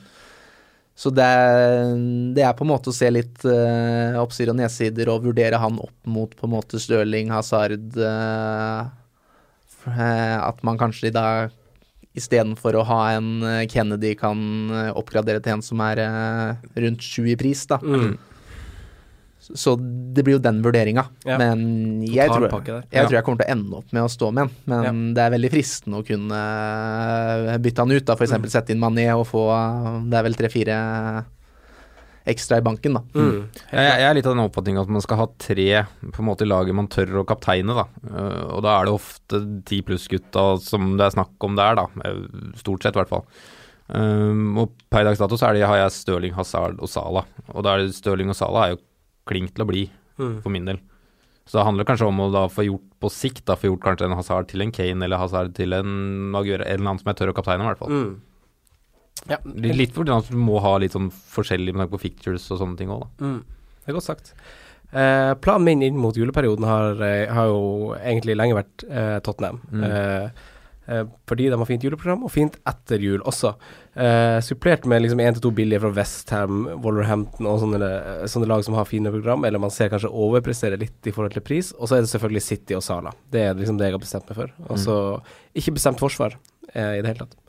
Så det, er- det er på en måte å se litt uh, oppsider og nedsider og vurdere han opp mot på en måte Stirling, Hazard uh, eh, At man kanskje i dag istedenfor å ha en eh, Kennedy kan eh, oppgradere til en som er eh, rundt sju i pris, da. Mm. Så det blir jo den vurderinga. Ja. Men jeg tror, jeg Ja. tror jeg kommer til å ende opp med å stå med en. Men det er veldig fristende å kunne bytte han ut, da. F.eks. Mm. sette inn Mané og få Det er vel tre-fire ekstra i banken, da. Mm. Jeg, jeg er litt av den oppfatninga at man skal ha tre på en måte i laget man tør å kapteine, da. Eh, og da er det ofte ti pluss-gutta som det er snakk om der, da. Eh, Stort sett, i hvert fall. Um, og per dags dato så er det, har jeg Stirling, Hazard og Sala. Og da er det Stirling og Sala er jo klink til å bli, Mm. for min del. Så det handler kanskje om å da få gjort på sikt, da få gjort kanskje en Hazard til en Kane, eller Hazard til en Maguire, eller annen som jeg tør å kapteine, i hvert fall. Mm. Ja, Litt fordi at du må ha litt sånn forskjellig med tanke på fictures og sånne ting òg, da. Mm. Det er godt sagt. Eh, planen min inn mot juleperioden har, eh, har jo egentlig lenge vært eh, Tottenham. Mm. Eh, eh, fordi de har fint juleprogram, og fint etter jul også. Eh, supplert med liksom én til to billige fra Westham, Wolverhampton og sånne, sånne lag som har fine program, eller man ser kanskje overprestere litt i forhold til pris. Og så er det selvfølgelig City og Sala. Det er liksom det jeg har bestemt meg for. Og så ikke bestemt forsvar eh, i det hele tatt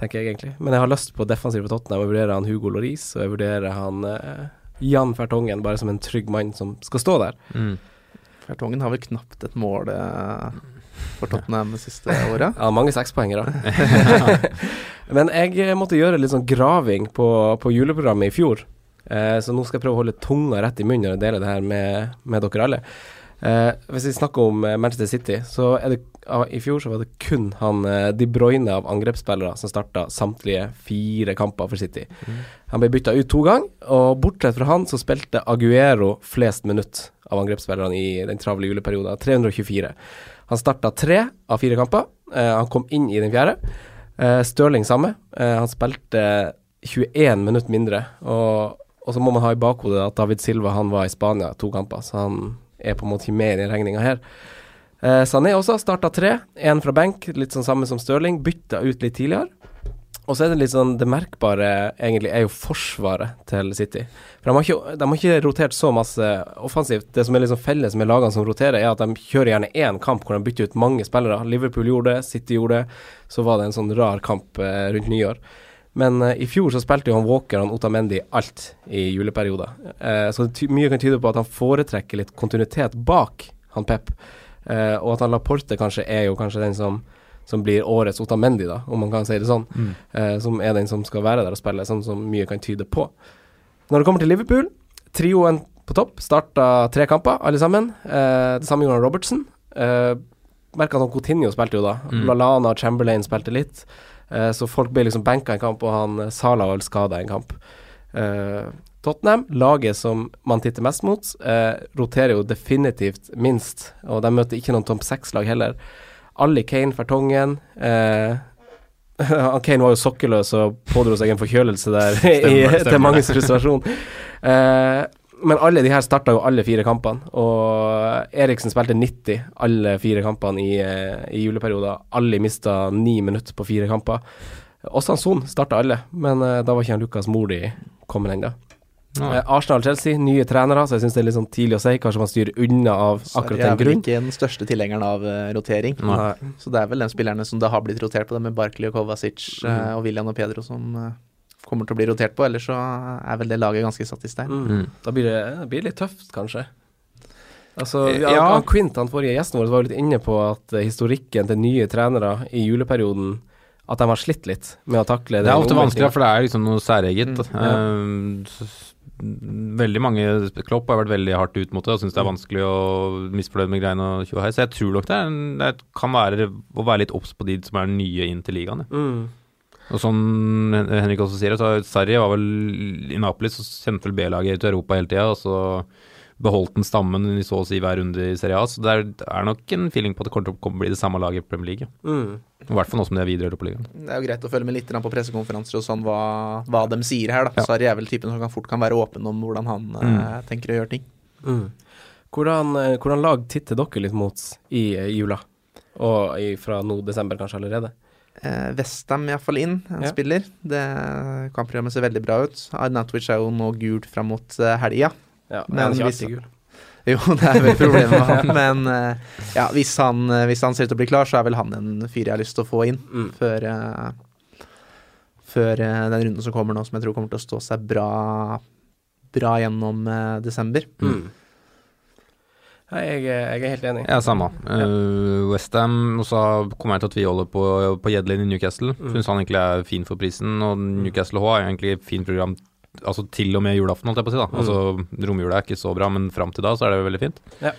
tenker jeg egentlig. Men jeg har lyst på defensiv på Tottenham. Jeg vurderer han Hugo Loris, og jeg vurderer han eh, Jan Fertongen bare som en trygg mann som skal stå der. Mm. Fertongen har vel knapt et mål eh, for Tottenham det siste året. Ja, mange sekspoengere. Men jeg måtte gjøre litt sånn graving på, på juleprogrammet i fjor. Eh, så nå skal jeg prøve å holde tunga rett i munnen og dele det her med, med dere alle. Eh, hvis vi snakker om eh, Manchester City, så er det ah, i fjor så var det kun han eh, De Bruyne av angrepsspillere som starta samtlige fire kamper for City. Han ble bytta ut to ganger, og bortsett fra han så spilte Aguero flest minutt av angrepsspillerne i den travle juleperioden. 324. Han starta tre av fire kamper. Eh, han kom inn i den fjerde. Eh, Stirling samme. Eh, han spilte 21 minutter mindre. Og, og så må man ha i bakhodet at David Silva han var i Spania to kamper, så han er på en måte ikke med i regninga her. Eh, Sané også starta tre, én fra benk, litt sånn samme som Stirling. Bytta ut litt tidligere. Og så er det litt sånn Det merkbare egentlig er jo forsvaret til City. For de har ikke, de har ikke rotert så masse offensivt. Det som er liksom felles med lagene som roterer, er at de kjører gjerne én kamp hvor de bytter ut mange spillere. Liverpool gjorde det, City gjorde det. Så var det en sånn rar kamp eh, rundt nyår. Men uh, i fjor så spilte jo han Walker og Otamendi alt i juleperioder. Uh, så mye kan tyde på at han foretrekker litt kontinuitet bak han Pep. Uh, og at han Laporte kanskje er jo kanskje den som som blir årets Otamendi, da, om man kan si det sånn. Eh, som er den som skal være der og spille, sånn som mye kan tyde på. Når det kommer til Liverpool, trioen på topp starta tre kamper, alle sammen. Det samme gjorde Robertson. Uh, Merka at Coutinho spilte jo da. Mm. Lallana og Chamberlain spilte litt. Eh, så folk ble liksom benka en kamp, og han Sala Salah var skada en kamp. Eh, Tottenham, laget som man titter mest mot, eh, roterer jo definitivt minst. Og de møter ikke noen topp seks-lag heller. Ali Kane Fertongen. Eh, Kane var jo sokkeløs og pådro seg en forkjølelse der i, Stemmer, stemmer til manges frustrasjon. Eh, men alle de her starta jo alle fire kampene, og Eriksen spilte 90 alle fire kampene i, eh, i juleperioden. Alle mista ni minutter på fire kamper. Også Son starta alle, men uh, da var ikke han Lukas Moli kommet ennå. Ja. Eh, Arsenal-Chelsea, nye trenere, så jeg syns det er litt sånn tidlig å si. Kanskje man styrer unna av akkurat Så akkurat jeg er vel ikke den største tilhengeren av uh, rotering. Nei. Så det er vel de spillerne som det har blitt rotert på, det med Barkley og Kovacic Mm. og William og Pedro som kommer til å bli rotert på. Ellers så er vel det laget ganske satt i stein. Mm. Mm. Da blir det, det blir litt tøft, kanskje. Altså, Eh, ja, ja. Quint, han forrige gjesten vår, var jo litt inne på at eh, historikken til nye trenere i juleperioden At de har slitt litt med å takle Det Det er ofte vanskelig, for det er liksom noe særeget. Mm, ja. Ehm, veldig mange Klopp har vært veldig hardt ut mot det og syns det er vanskelig å misfornøyd med greiene og. Så jeg tror nok det, er det kan være å være litt obs på de som er nye inn til ligaen. ja. Mm. Og som Henrik også sier, så Sarri var vel i Napoli, så kjente vel B-laget i Europa hele tida, og så beholdt den stammen i så å si hver runde i Serie A. Så det er, det er nok en feeling på at det kommer til å bli det samme laget i Premier League. Mm. I hvert fall nå som de er videre i Europaligaen. Det er jo greit å følge med litt på pressekonferanser og sånn hva, hva de sier her, da. Ja. Sarri er vel typen som kan fort kan være åpen om hvordan han eh, tenker å gjøre ting. Mm. Hvordan, eh, hvordan lag titter dere litt mot i eh, jula? Og i, fra nå desember kanskje allerede? Eh, Westham iallfall inn, en Ja. spiller. Det Kampprogrammet ser veldig bra ut. Arnatovic er jo nå gult fram mot uh, helga. Ja, Men hvis- gul. Jo, det er vel problemet med han, men uh, ja, hvis han, eh, hvis han ser ut til å bli klar, så er vel han en fyr jeg har lyst til å få inn Mm. før uh, Før uh, den runden som kommer nå, som jeg tror kommer til å stå seg bra Bra gjennom eh, desember. Mm. Jeg, er- jeg er helt enig. Ja, samme. Uh, Westham, og så kommer jeg til å tviholde på, på Jedlin i Newcastle. Mm. Syns han egentlig er fin for prisen, og Newcastle H er egentlig et fint program Altså til og med julaften, holdt jeg på å si. da Mm. Altså Romjula er ikke så bra, men fram til da så er det veldig fint. Ja.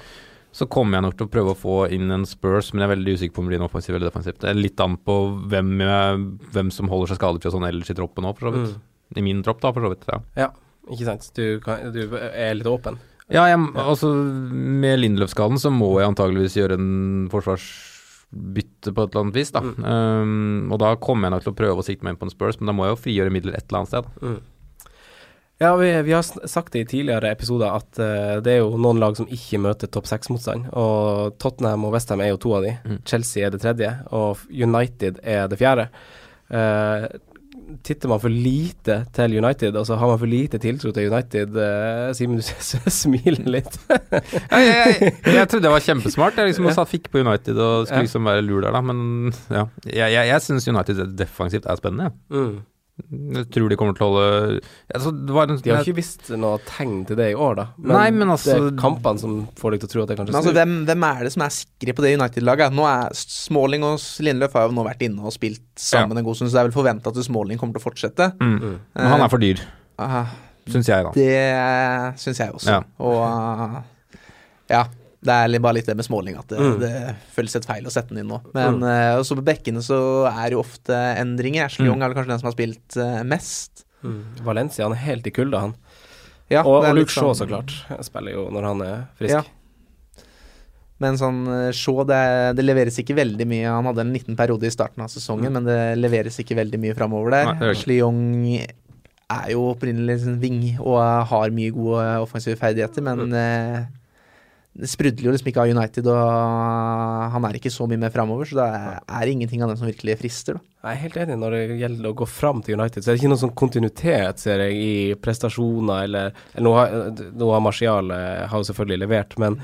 Så kommer jeg nok til å prøve å få inn en Spurs, men jeg er veldig usikker på om det blir en offensiv eller defensivt. Det er litt an på hvem, jeg, hvem som holder seg skadefri og sånn ellers i troppen òg, for så vidt. Mm. I min tropp, da, for så vidt. Ja. Ikke sant. Du, kan, du er litt åpen. Ja, jeg, altså med Lindløf-skaden så må jeg antageligvis gjøre en forsvarsbytte på et eller annet vis, da. Mm. Um, og da kommer jeg nok til å prøve å sikte meg inn på en Spurs, men da må jeg jo frigjøre midler et eller annet sted. Mm. Ja, vi, vi har sagt det i tidligere episoder at uh, det er jo noen lag som ikke møter topp seks-motstand. Og Tottenham og Westham er jo to av de. Mm. Chelsea er det tredje, og United er det fjerde. Eh, titter man for lite til United, altså har man for lite tiltro til United uh, Simen, du smiler litt. Jeg, jeg, jeg, trodde jeg var kjempesmart, jeg liksom også fikk på United og skulle liksom være lur der, da. Men ja, jeg, jeg, jeg syns United defensivt er spennende. Mm. Jeg tror de kommer til å holde altså, det var en, De har ikke visst noe tegn til det i år, da. Nei, men altså- Det er kampene som får deg til å tro at det kanskje snur. altså, hvem, hvem er det som er sikre på det United-laget? Nå er Smalling og Lindløf har jo nå vært inne og spilt sammen en god stund, så det er vel forventa at Smalling kommer til å fortsette. mm. Men han er for dyr, Uh, syns jeg, da. det syns jeg også. Ja. Og uh, ja. Det er bare litt det med småling at det, Mm. det føles helt feil å sette den inn nå. Men eh, også på bekkene så er det jo ofte endringer. Ashley Mm. Young er vel kanskje den som har spilt uh, mest. Mm. Valencia han er helt i kulda, han. Ja, og er og Luke Shaw, sånn- så klart. Spiller jo når han er frisk. Ja. Men sånn eh, Shaw, det, det leveres ikke veldig mye. Han hadde en liten periode i starten av sesongen, men det leveres ikke veldig mye framover der. Nei. Ashley Young er jo opprinnelig en ving og har mye gode offensive ferdigheter, men mm. Sprudler jo liksom ikke av United, og han er ikke så mye med framover, så det er, ingenting av dem som virkelig frister, da. Jeg er helt enig når det gjelder å gå fram til United. Så er det ikke noen sånn kontinuitet, ser jeg, i prestasjoner eller, eller Noe har, nå har Martial eh, har jo selvfølgelig levert, men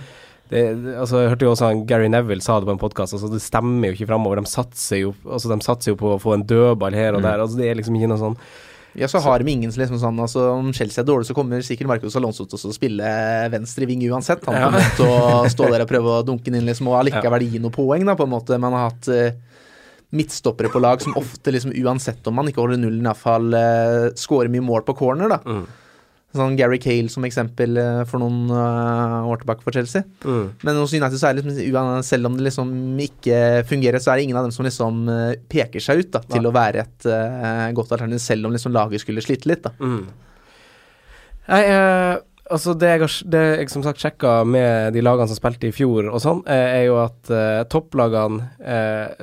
det, altså, jeg hørte jo også han Gary Neville sa det på en podkast, altså, det stemmer jo ikke framover. De satser jo, altså, de satser jo på å få en dødball her og Mm. der. Altså, det er liksom ikke noe sånn Ja, så har de ingen som liksom sånn altså, Om Chelsea er dårlig, så kommer sikkert Marcos Alonso til å spille venstre ving uansett. Han Ja. kommer til å stå der og prøve å dunke den inn liksom, og allikevel gi noen poeng, da, på en måte. Man har hatt uh, midtstoppere på lag som ofte, liksom uansett om man ikke holder nullen, iallfall uh, skårer mye mål på corner, da. mm. Sånn Gary Cale som eksempel eh, for noen eh, år tilbake for Chelsea. Mm. Men hos United så er det liksom, selv om det liksom ikke fungerer, så er det ingen av dem som liksom eh, peker seg ut da, til ja. å være et uh, godt alternativ, selv om liksom laget skulle slite litt. da. Mm. Nei, uh, altså det jeg, har, det jeg som sagt sjekka med de lagene som spilte i fjor og sånn, er jo at uh, topplagene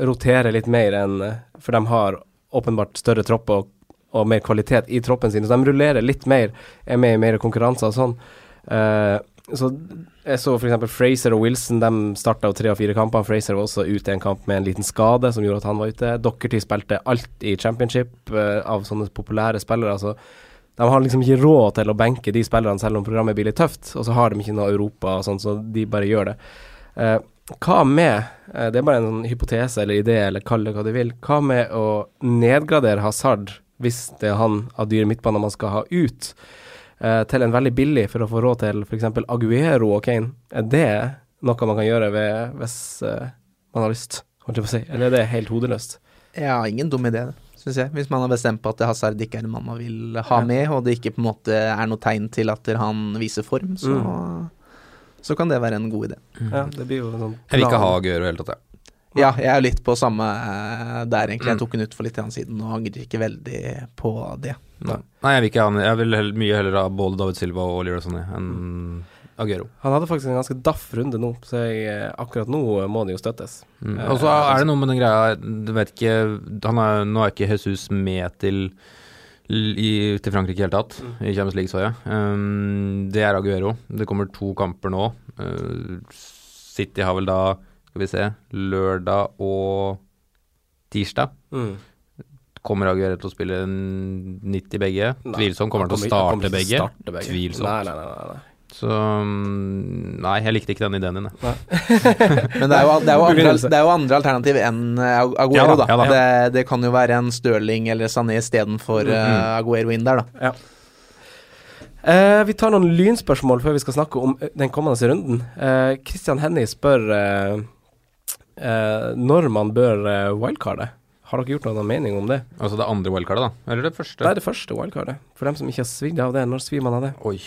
roterer litt mer enn For de har åpenbart større tropper og, og mer kvalitet i troppen sin, så de rullerer litt mer, er med i mer konkurranser og sånn. Uh, så jeg så f.eks. Fraser og Wilson de starta tre av fire kamper. Fraser var også ute i en kamp med en liten skade som gjorde at han var ute. Dockerty spilte alt i championship uh, av sånne populære spillere. Altså, de har liksom ikke råd til å benke de spillerne selv om programmet blir litt tøft, og så har de ikke noe Europa og sånn, så de bare gjør det. Uh, hva med Det er bare en sånn hypotese eller idé, eller kall det hva du vil. Hva med å nedgradere Hazard, hvis det er han av dyre midtbaner man skal ha ut, eh, til en veldig billig for å få råd til f.eks. Aguero og Kane? Er det noe man kan gjøre ved, hvis eh, man har lyst, holdt jeg på å si? Eller er det helt hodeløst? Ja, ingen dum idé, syns jeg. Hvis man har bestemt på at Hazard ikke er en mann man vil ha Ja. med, og det ikke på en måte er noe tegn til at han viser form, så, så kan det være en god idé. Ja, det blir jo noen... sånn Jeg vil ikke ha Aguero i det hele tatt, jeg. Ja, jeg er litt på samme eh, der, egentlig. Jeg Mm. tok den ut for litt siden og angrer ikke veldig på det. Nei, jeg vil ikke ha den. Jeg vil heller, mye heller ha både David Silva og Leroy Sonny enn Aguero. Han hadde faktisk en ganske daff runde nå, så jeg, eh, akkurat nå eh, må det jo støttes. Mm. Og så er det noe med den greia Du vet ikke han er, Nå er ikke Jesus med til i, til Frankrike i hele tatt, i Champions League, så jeg. Um, det er Aguero. Det kommer to kamper nå. Uh, City har vel da, skal vi se, lørdag og tirsdag. Mm. Kommer Aguero til å spille 90 begge? Nei, Tvilsomt. Kommer han til å starte begge? starte begge. Tvilsomt. Nei, nei, nei, nei. Så um, Nei, jeg likte ikke den ideen din. jeg. Men det er jo, det er jo, andre, det er jo andre alternativ enn Aguero, Agu- Ja Aguero, da, ja da. Det, det kan jo være en Stirling eller Sané istedenfor Mm. uh, Aguero inn der, da. Eh, vi tar noen lynspørsmål før vi skal snakke om eh, den kommende runden. Eh, Christian Hennie spør eh, eh, når man bør eh, wildcarde. Har dere gjort noen mening om det? Altså det andre wildcardet, da? Eller det første? Det er det første wildcardet. For dem som ikke har svidd av det, når svir man av det? Oi.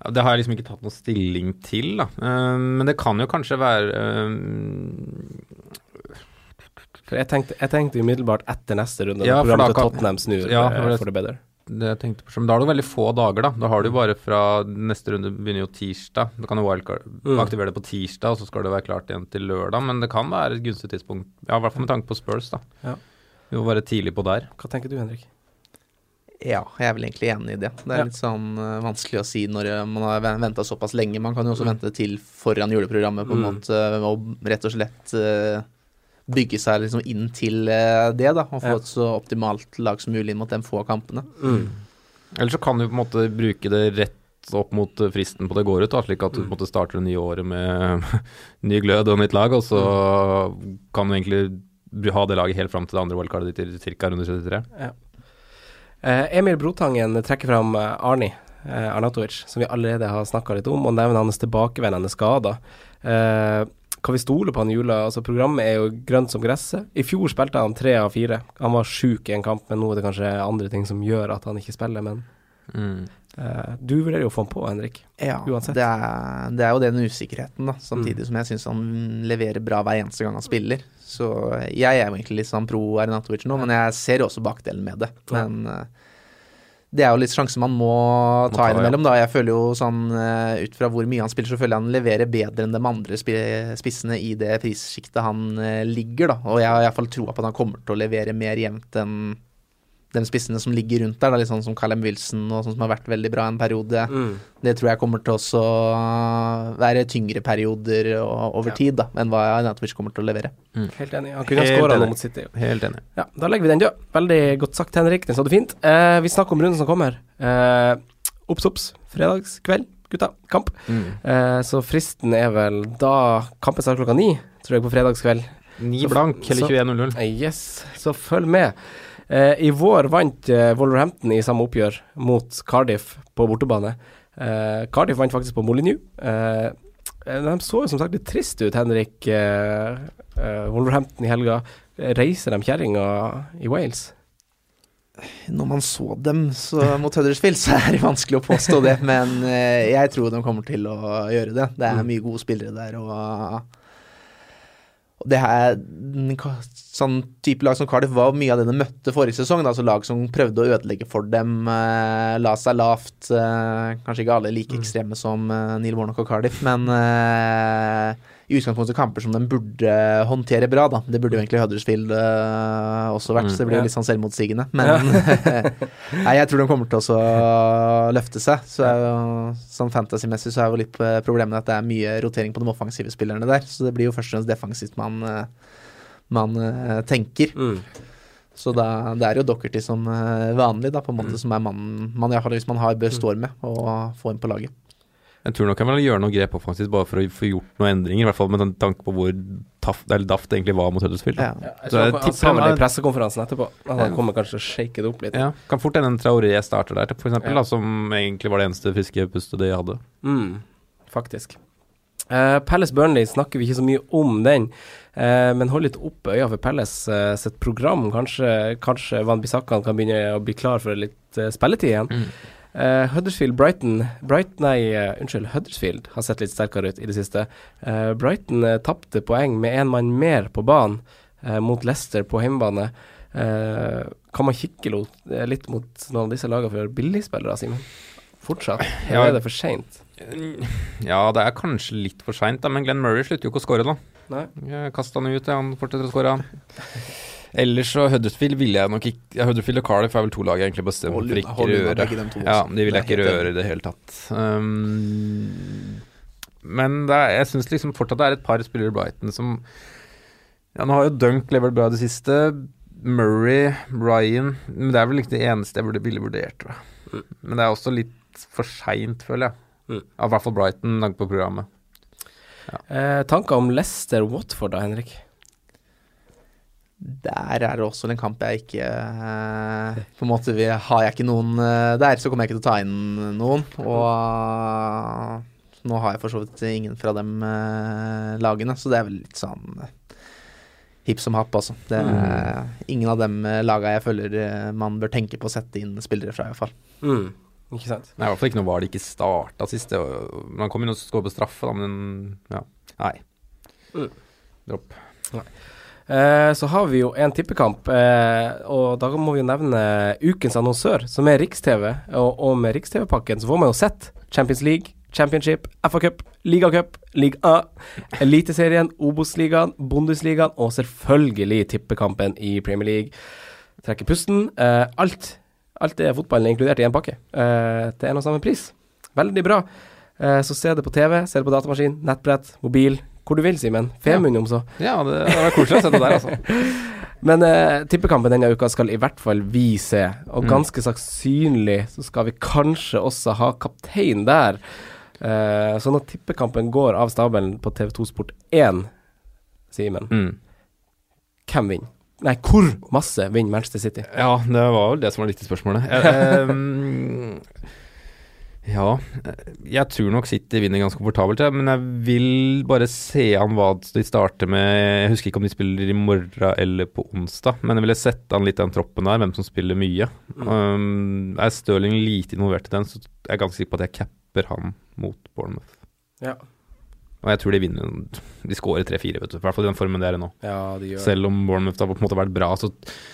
Det har jeg liksom ikke tatt noe stilling til, da. Eh, men det kan jo kanskje være eh, For jeg tenkte, jeg tenkte umiddelbart etter neste runde, Ja, for programmet da til kan- Tottenham snur Ja, eh, for det- for det bedre. Det jeg tenkte på, Men da har du veldig få dager, da. Da har du bare fra Neste runde begynner jo tirsdag. Da kan du wildcard Mm. aktivere det på tirsdag, og så skal det være klart igjen til lørdag. Men det kan være et gunstig tidspunkt. Ja, I hvert fall med tanke på Spurs, da. Ja. Vi må være tidlig på der. Hva tenker du, Henrik? Ja, jeg er vel egentlig enig i det. Det er Ja. litt sånn uh, vanskelig å si når eh, man har venta såpass lenge. Man kan jo også Mm. vente til foran juleprogrammet på en Mm. måte, og rett og slett eh, bygge seg liksom inn til eh, det, da. Og få Ja. et så optimalt lag som mulig inn mot de få kampene. Mm. Eller så kan du på en måte bruke det rett opp mot eh, fristen på det går ut, da, slik at du Mm. på en måte starter det nye året med ny glød og nytt lag, og så kan du egentlig ha det laget helt fram til det andre wildcardet ditt i ca. runde 33. Eh, Emil Brotangen trekker fram Arni eh, Arnatovic, som vi allerede har snakka litt om, og nevner hans tilbakevendende skader. Eh, kan vi stole på han jula? Altså, programmet er jo grønt som gresset. I fjor spilte han tre av fire. Han var sjuk i en kamp, men nå er det kanskje andre ting som gjør at han ikke spiller. Men Mm. uh, du vurderer jo å få han på, Henrik. Ja, Uansett. det er, det er jo den usikkerheten, da. Samtidig som jeg syns han leverer bra hver eneste gang han spiller. Så jeg er jo egentlig litt sånn pro Arnatovic nå, men jeg ser jo også bakdelen med det. Ja. Men eh, det er jo litt sjanse man må ta ja. innimellom, da. Jeg føler jo sånn eh, ut fra hvor mye han spiller, så føler jeg han leverer bedre enn de andre spissene i det prissjiktet han eh, ligger, da. Og jeg har iallfall troa på at han kommer til å levere mer jevnt enn de spissene som ligger rundt der, da, litt sånn som Callum Wilson og sånn som har vært veldig bra en periode. Mm. Det tror jeg kommer til å være tyngre perioder og, over Ja. tid da, enn hva Natovic kommer til å levere. Helt enig. Han kunne ha skåra noe mot City. Helt enig. Ja, da legger vi den død. Veldig godt sagt, Henrik. Den sa du fint. Eh, vi snakker om runden som kommer. Eh, Obs, obs. Fredagskveld, gutta. Kamp. Mm. Eh, så fristen er vel da kampen starter klokka ni, tror jeg, på fredagskveld. Ni blank, eller så- 21-0-0. Eh, yes, så følg med. Eh, I vår vant eh, Wolverhampton i samme oppgjør mot Cardiff på bortebane. Eh, Cardiff vant faktisk på Molyneux. De så jo som sagt litt trist ut, Henrik. Eh, eh, Wolverhampton i helga. Reiser de kjerringa i Wales? Når man så dem så, mot Huddersfield, så er det vanskelig å påstå det, men jeg tror de kommer til å gjøre det. Det er Mm. mye gode spillere der, og, og det her, sånn type lag som Cardiff var mye av det de møtte forrige sesong. Da, altså lag som prøvde å ødelegge for dem, eh, la seg lavt. Eh, kanskje ikke alle like ekstreme som eh, Neil Warnock og Cardiff, men eh, i utgangspunktet kamper som de burde håndtere bra. Da. Det burde jo egentlig Huddersfield uh, også vært, Mm, så det blir ja. jo litt sånn selvmotsigende. Men nei, jeg tror de kommer til å løfte seg. Så er jo, sånn fantasymessig så er jo litt eh, problemet at det er mye rotering på de offensive spillerne der. Så det blir jo først og fremst defensivt man, eh, man tenker. Mm. Så da, det er jo Dockerty som vanlig, da, på en måte, som er mannen man iallfall hvis man har består med, å få inn på laget. Jeg tror nok jeg vil gjøre noe grep offensivt bare for å få gjort noen endringer, i hvert fall med tanke på hvor taff, eller daft det egentlig var mot Huddersfield. Ja. Ja, jeg tror jeg han, han tipper sa vel han det i pressekonferansen etterpå. Han Ja. kommer kanskje til å shake det opp litt. Ja, kan fort hende en Traoré starter der, for eksempel, Ja. da, som egentlig var det eneste friske pustet de hadde. Mm, faktisk. Uh, Palace Burnley snakker vi ikke så mye om den, uh, men hold litt oppe øya for Palace uh, sitt program. Kanskje, kanskje Van Bissakan kan begynne å bli klar for litt spilletid igjen. Eh, Huddersfield Brighton Bright, nei, uh, unnskyld, Huddersfield har sett litt sterkere ut i det siste. Uh, Brighton uh, tapte poeng med én mann mer på banen mot Leicester på hjemmebane. Kan man kikke litt mot noen av disse lagene for billigspillere, Simen? Fortsatt? Ja. Eller er det for seint? Ja, det er kanskje litt for seint, men Glenn Murray slutter jo ikke å skåre, da. Kast han ut, han fortsetter å skåre, han. Ellers så Huddersfield ville jeg nok ikke ja, Huddersfield og Cardiff er vel to lag jeg egentlig bestemmer for ikke røre. Ja, de vil Det jeg ikke røre i det hele tatt. Um, men det er, jeg syns liksom fortsatt det er et par spillere i Brighton som Ja, nå har jo Dunk levert bra i det siste. Murray, Ryan Men det er vel ikke det eneste jeg burde, ville vurdert, tror jeg. Mm. Men det er også litt for seint, føler jeg. Mm. Ja, I hvert fall Brighton, langt på programmet. Eh, tanker om Leicester-Watford da, Henrik? Der er det også en kamp jeg ikke eh, På en måte vi, Har jeg ikke noen eh, der, så kommer jeg ikke til å ta inn noen. Og eh, nå har jeg for så vidt ingen fra de lagene, så det er vel litt sånn hipp som happ, altså. Det er ingen av dem eh, laga jeg føler man bør tenke på å sette inn spillere fra, i hvert fall. Mm. Ikke sant? Nei, i hvert fall ikke var det ikke starta sist. Man kom inn og skåret på straffe, da, men ja. Nei. Mm. Dropp. Eh, så har vi jo en tippekamp, eh, og da må vi jo nevne ukens annonsør, som er Riks-TV. Og, og med Riks-TV-pakken så får man jo sett Champions League, Championship, FA-cup, Ligacup, Liga A, Eliteserien, Obos-ligaen, Bundesligaen og selvfølgelig tippekampen i Premier League. Trekker pusten. Eh, alt, alt er fotballen er inkludert i en pakke, eh, til en og samme pris. Veldig bra. Eh, så se det på TV, se det på datamaskin, nettbrett, mobil, hvor du vil, Simen. Femund om så. Ja, det, hadde var koselig å se det der, altså. Men eh, tippekampen denne uka skal i hvert fall vi se, og ganske ganske sannsynlig så skal vi kanskje også ha kaptein der. Eh, så når tippekampen går av stabelen på TV2 Sport 1, Simen, Mm. hvem vinner? Nei, hvor masse vinner Manchester City? Ja, det var vel det som var litt i spørsmålet. Eh, ja, jeg tror nok City vinner ganske komfortabelt, ja, men jeg vil bare se an hva de starter med. Jeg husker ikke om de spiller i morgen eller på onsdag, men jeg ville sette an litt den troppen der, hvem som spiller mye. Um, er Stirling lite involvert i den, så jeg er ganske sikker på at jeg capper han mot Bournemouth. Ja. Og jeg tror de vinner De skårer 3-4, vet du. I hvert fall i den formen de er i nå. Ja, de gjør. Selv om Bournemouth har på en måte vært bra, så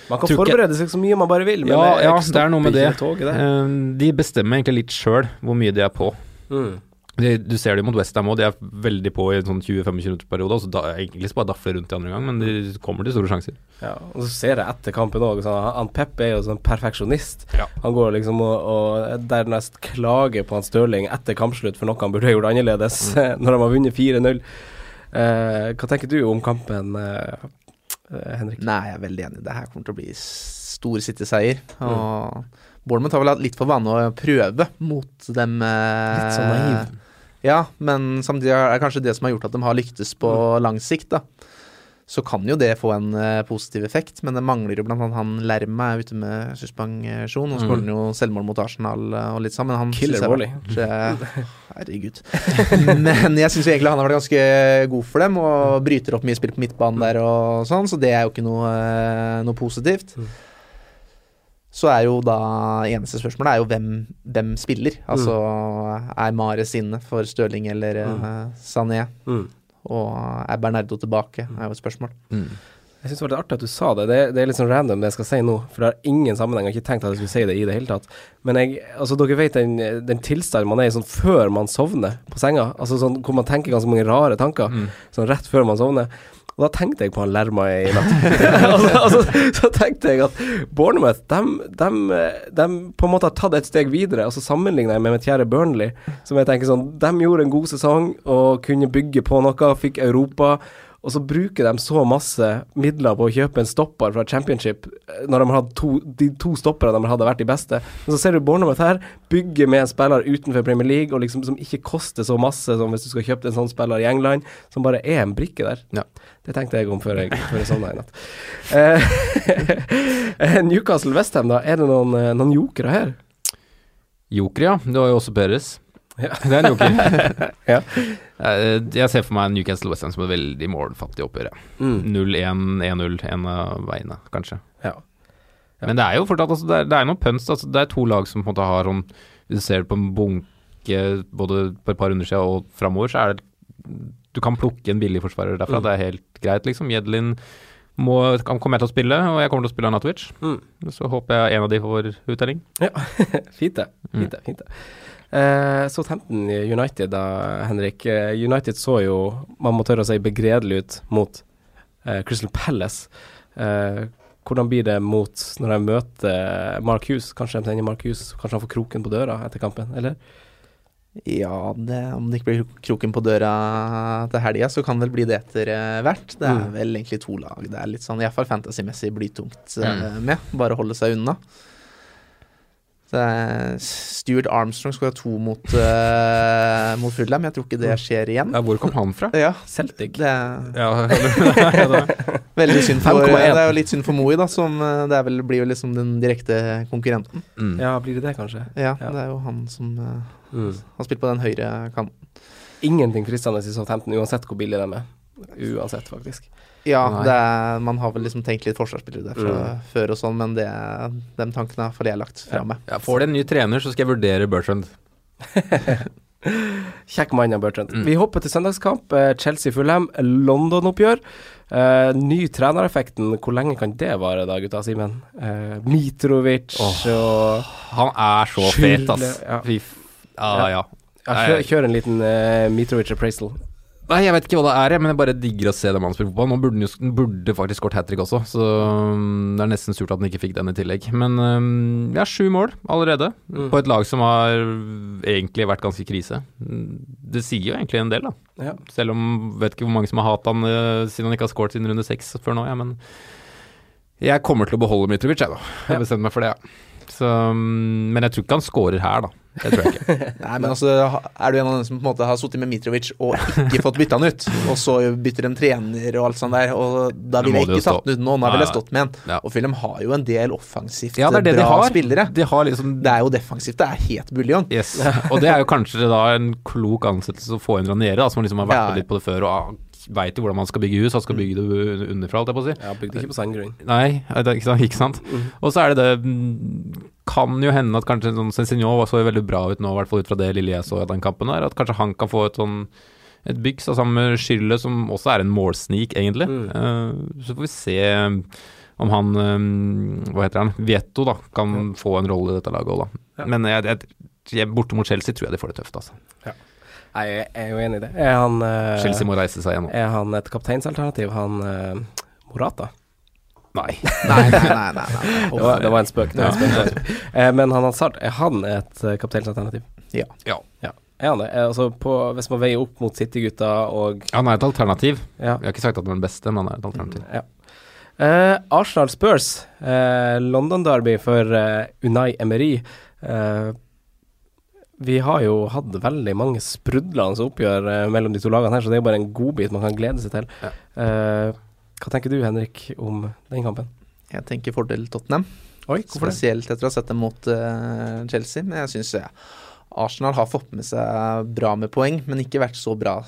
Man kan forberede seg så mye man bare vil, men Ja, det, ja, det er noe med det. Tog, det. eh, De bestemmer egentlig litt sjøl hvor mye de er på. Mm. De, du ser det mot Westham òg, de er veldig på i en sånn 20-25 minutter periode. Og så da, egentlig bare dafler rundt i andre gang, men de kommer til store sjanser. Ja, og så ser jeg etter kampen òg, sånn, han Pep er jo sånn perfeksjonist. Ja. Han går liksom og, og dernest klager på han Stirling etter kampslutt for noe han burde ha gjort annerledes Mm. når han har vunnet 4-0. Eh, hva tenker du om kampen, eh, eh, Henrik? Nei, jeg er veldig enig. Det her kommer til å bli stor City-seier. Og Bournemouth har vel hatt litt for vane å prøve mot dem. eh, Litt sånn naiv. Ja, men samtidig er det kanskje det som har gjort at de har lyktes på Mm. lang sikt, da. Så kan jo det få en uh, positiv effekt, men det mangler jo blant annet han Lerma er ute med suspensjon. Og så holder skårer han jo selvmål mot Arsenal eh, og litt sånn, men han Killer eh, Herregud. men jeg syns egentlig han har vært ganske god for dem, og bryter opp mye spill på midtbanen der og sånn, så det er jo ikke noe, eh, noe positivt. Mm. Så er jo da eneste spørsmålet er jo hvem, hvem spiller. Altså er Mares inne for Støling eller eh, Sané? Mm. Og er Bernardo tilbake, er jo et spørsmål. Jeg syns det var litt artig at du sa det. det. Det er litt sånn random det jeg skal si nå, for det har ingen sammenheng. Jeg har ikke tenkt at jeg skulle si det i det hele tatt. Men jeg, altså dere vet den, den tilstanden man er i sånn før man sovner på senga, altså sånn hvor man tenker ganske mange rare tanker, Mm. sånn rett før man sovner. Og da tenkte jeg på han Lerma i natt. altså, altså, så tenkte jeg at Bournemouth, de, på en måte har tatt et steg videre. Og så sammenligner jeg med mitt kjære Burnley, som jeg tenker sånn De gjorde en god sesong og kunne bygge på noe, fikk Europa. Og så bruker de så masse midler på å kjøpe en stopper fra championship, eh, når de har to, de to stopperne de hadde vært de beste. Men så ser du Bournemouth her, bygge med en spiller utenfor Premier League, og liksom som ikke koster så masse som hvis du skal kjøpe en sånn spiller i England, som bare er en brikke der. Ja. Det tenkte jeg om før jeg, før jeg sovna i natt. Eh, Newcastle-Westham, da. Er det noen, eh, noen jokere her? Joker, ja. Du har jo også Perez. Ja. Det er en joker. Ja. Eh, Jeg ser for meg Newcastle Westham som et veldig målfattig oppgjør. Mm. 0-1, 1-0, en av veiene, kanskje. Ja. Ja. Men det er jo fortsatt altså, det, er, det er noe pønst. Altså, det er to lag som på en måte har sånn Hvis du ser på en bunke både på et par runder siden og framover, så er det Du kan plukke en billig forsvarer derfra. Mm. Det er helt greit, liksom. Jedlin må, kommer til å spille, og jeg kommer til å spille Anatovic. Mm. Så håper jeg en av de får uttelling. Fint det. Mm. Fint det, fint det. Eh, Southampton United da, Henrik. Eh, United så jo, man må tørre å si, begredelig ut mot eh, Crystal Palace. Eh, hvordan blir det mot når de møter Mark Hughes? Kanskje de sender Mark Hughes, kanskje han får kroken på døra etter kampen, eller? Ja, det, om det ikke blir kroken på døra til helga, så kan det vel bli det etter eh, hvert. Det er Mm. vel egentlig to lag. Det er litt sånn, iallfall fantasymessig blytungt eh, Mm. med. Bare holde seg unna. Er Stuart Armstrong skal ha to mot, uh, mot Fulham. Jeg tror ikke det skjer igjen. Ja, hvor kom han fra? Ja, Celtic. det Ja, veldig synd for Det er jo litt synd for Moi, da, som eh, det er vel, blir jo liksom den direkte konkurrenten. mm. Ja, blir det det, kanskje? Ja, Ja. det er jo han som uh, Mm. har spilt på den høyre kanten. Ingenting fristende i Southampton, uansett hvor billig de er. Uansett, faktisk. Ja, det er, man har vel liksom tenkt litt forsvarsspillere derfra Mm. før og sånn, men det, de tankene har jeg lagt fra meg. ja, får de en ny trener, så skal jeg vurdere Bertrand. Kjekk mann, ja, Bertrand. Mm. Vi hopper til søndagskamp. eh, Chelsea-Fulham, London-oppgjør. Uh, ny trenereffekten, hvor lenge kan det vare da, gutta? Simen? Uh, Mitrovic oh, og Han er så fet, ass. Ja. Fy f... Ja, ja. ja, kjør, kjør en liten uh, Mitrovic appraisal. Nei, jeg vet ikke hva det er, men jeg bare digger å se den mannen spille fotball. Nå burde han burde faktisk skåret hat trick også, så um, det er nesten surt at han ikke fikk den i tillegg. Men ja, sju mål allerede, Mm. på et lag som har egentlig vært ganske krise. Mm, Det sier jo egentlig en del, da. Ja. Selv om vet ikke hvor mange som har hatt han uh, siden han ikke har skåret siden runde seks før nå, ja, men jeg kommer til å beholde Mitrovic, jeg, da. Jeg har bestemt meg for det, ja. Så, um, men jeg tror ikke han scorer her, da. Det tror jeg ikke. Nei, men altså, er du en av dem som på en måte har sittet med Mitrovic og ikke fått bytta han ut, og så bytter en trener og alt sånt der, og da ville jeg ikke tatt han den ut nå, nå ville jeg stått med en. Ja. Og Film har jo en del offensivt Ja, det er det de bra har. spillere. De har liksom Det er jo defensivt, det er helt buljong. Yes. Og det er jo kanskje da en klok ansettelse å få inn Raniere, som liksom har vært Ja. litt på det før og veit jo hvordan man skal bygge hus. Han skal bygge det underfra, holdt jeg på å si. Ja, bygde ikke på sandgrunn. Nei, er ikke sant. Ikke sant? Og så er det det mm, Kan jo hende at kanskje sånn så veldig bra ut nå, i hvert fall ut fra det lille jeg så i den kampen der. At kanskje han kan få et sånn et byks sammen med Schürrle, som også er en målsnik, egentlig. Eh, så får vi se om han um, Hva heter han? Vieto, da, kan få en rolle i dette laget òg, da. Men jeg, jeg, borte mot Chelsea tror jeg de får det tøft, altså. Nei, jeg er jo enig i det. Er han, uh, Chelsea må reise seg igjen nå. er han et kapteinsalternativ, han uh, Morata? Nei. Nei, nei, nei. nei, nei. Det var, det var en spøk. Det var en spøk. Eh, men han Hazard, er han et uh, kapteinsalternativ? Ja. Ja. Ja. Er han det? Altså på, hvis man veier opp mot City-gutta og Han er et alternativ. Ja. Jeg har ikke sagt at han er den beste, men han er et alternativ. ja. Eh, Arsenal Spurs, eh, London-derby for eh, Unai Emery. Eh, vi har jo hatt veldig mange sprudlende oppgjør eh, mellom de to lagene her, så det er jo bare en godbit man kan glede seg til. Ja. Eh, hva tenker du, Henrik, om den kampen? Jeg tenker fordel Tottenham. Oi? Spesielt etter å ha sett dem mot uh, Chelsea. Men jeg syns Arsenal har fått med seg bra med poeng, men ikke vært så bra.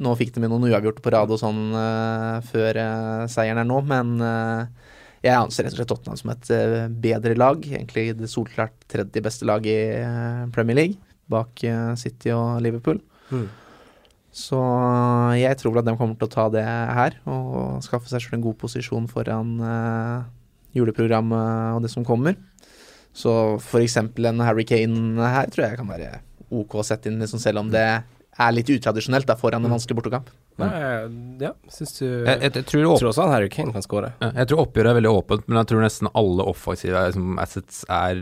Nå fikk de med noen uavgjorte på rad og sånn uh, før uh, seieren er nå, men jeg anser rett og slett Tottenham som et eh, bedre lag. Egentlig det solklart tredje beste laget i eh, Premier League, bak eh, City og Liverpool. Mm. Så jeg tror at de kommer til å ta det her, og skaffe seg selv en god posisjon foran juleprogrammet og det som kommer. Så for eksempel en Harry Kane her tror jeg kan være OK å sette inn, liksom, selv om det er litt utradisjonelt da, foran en vanskelig bortekamp. Nei, ja, syns du Jeg, Jeg jeg, tror opp, tror også han Harry Kane kan skåre. jeg tror oppgjøret er veldig åpent, men jeg tror nesten alle offensive liksom, assets er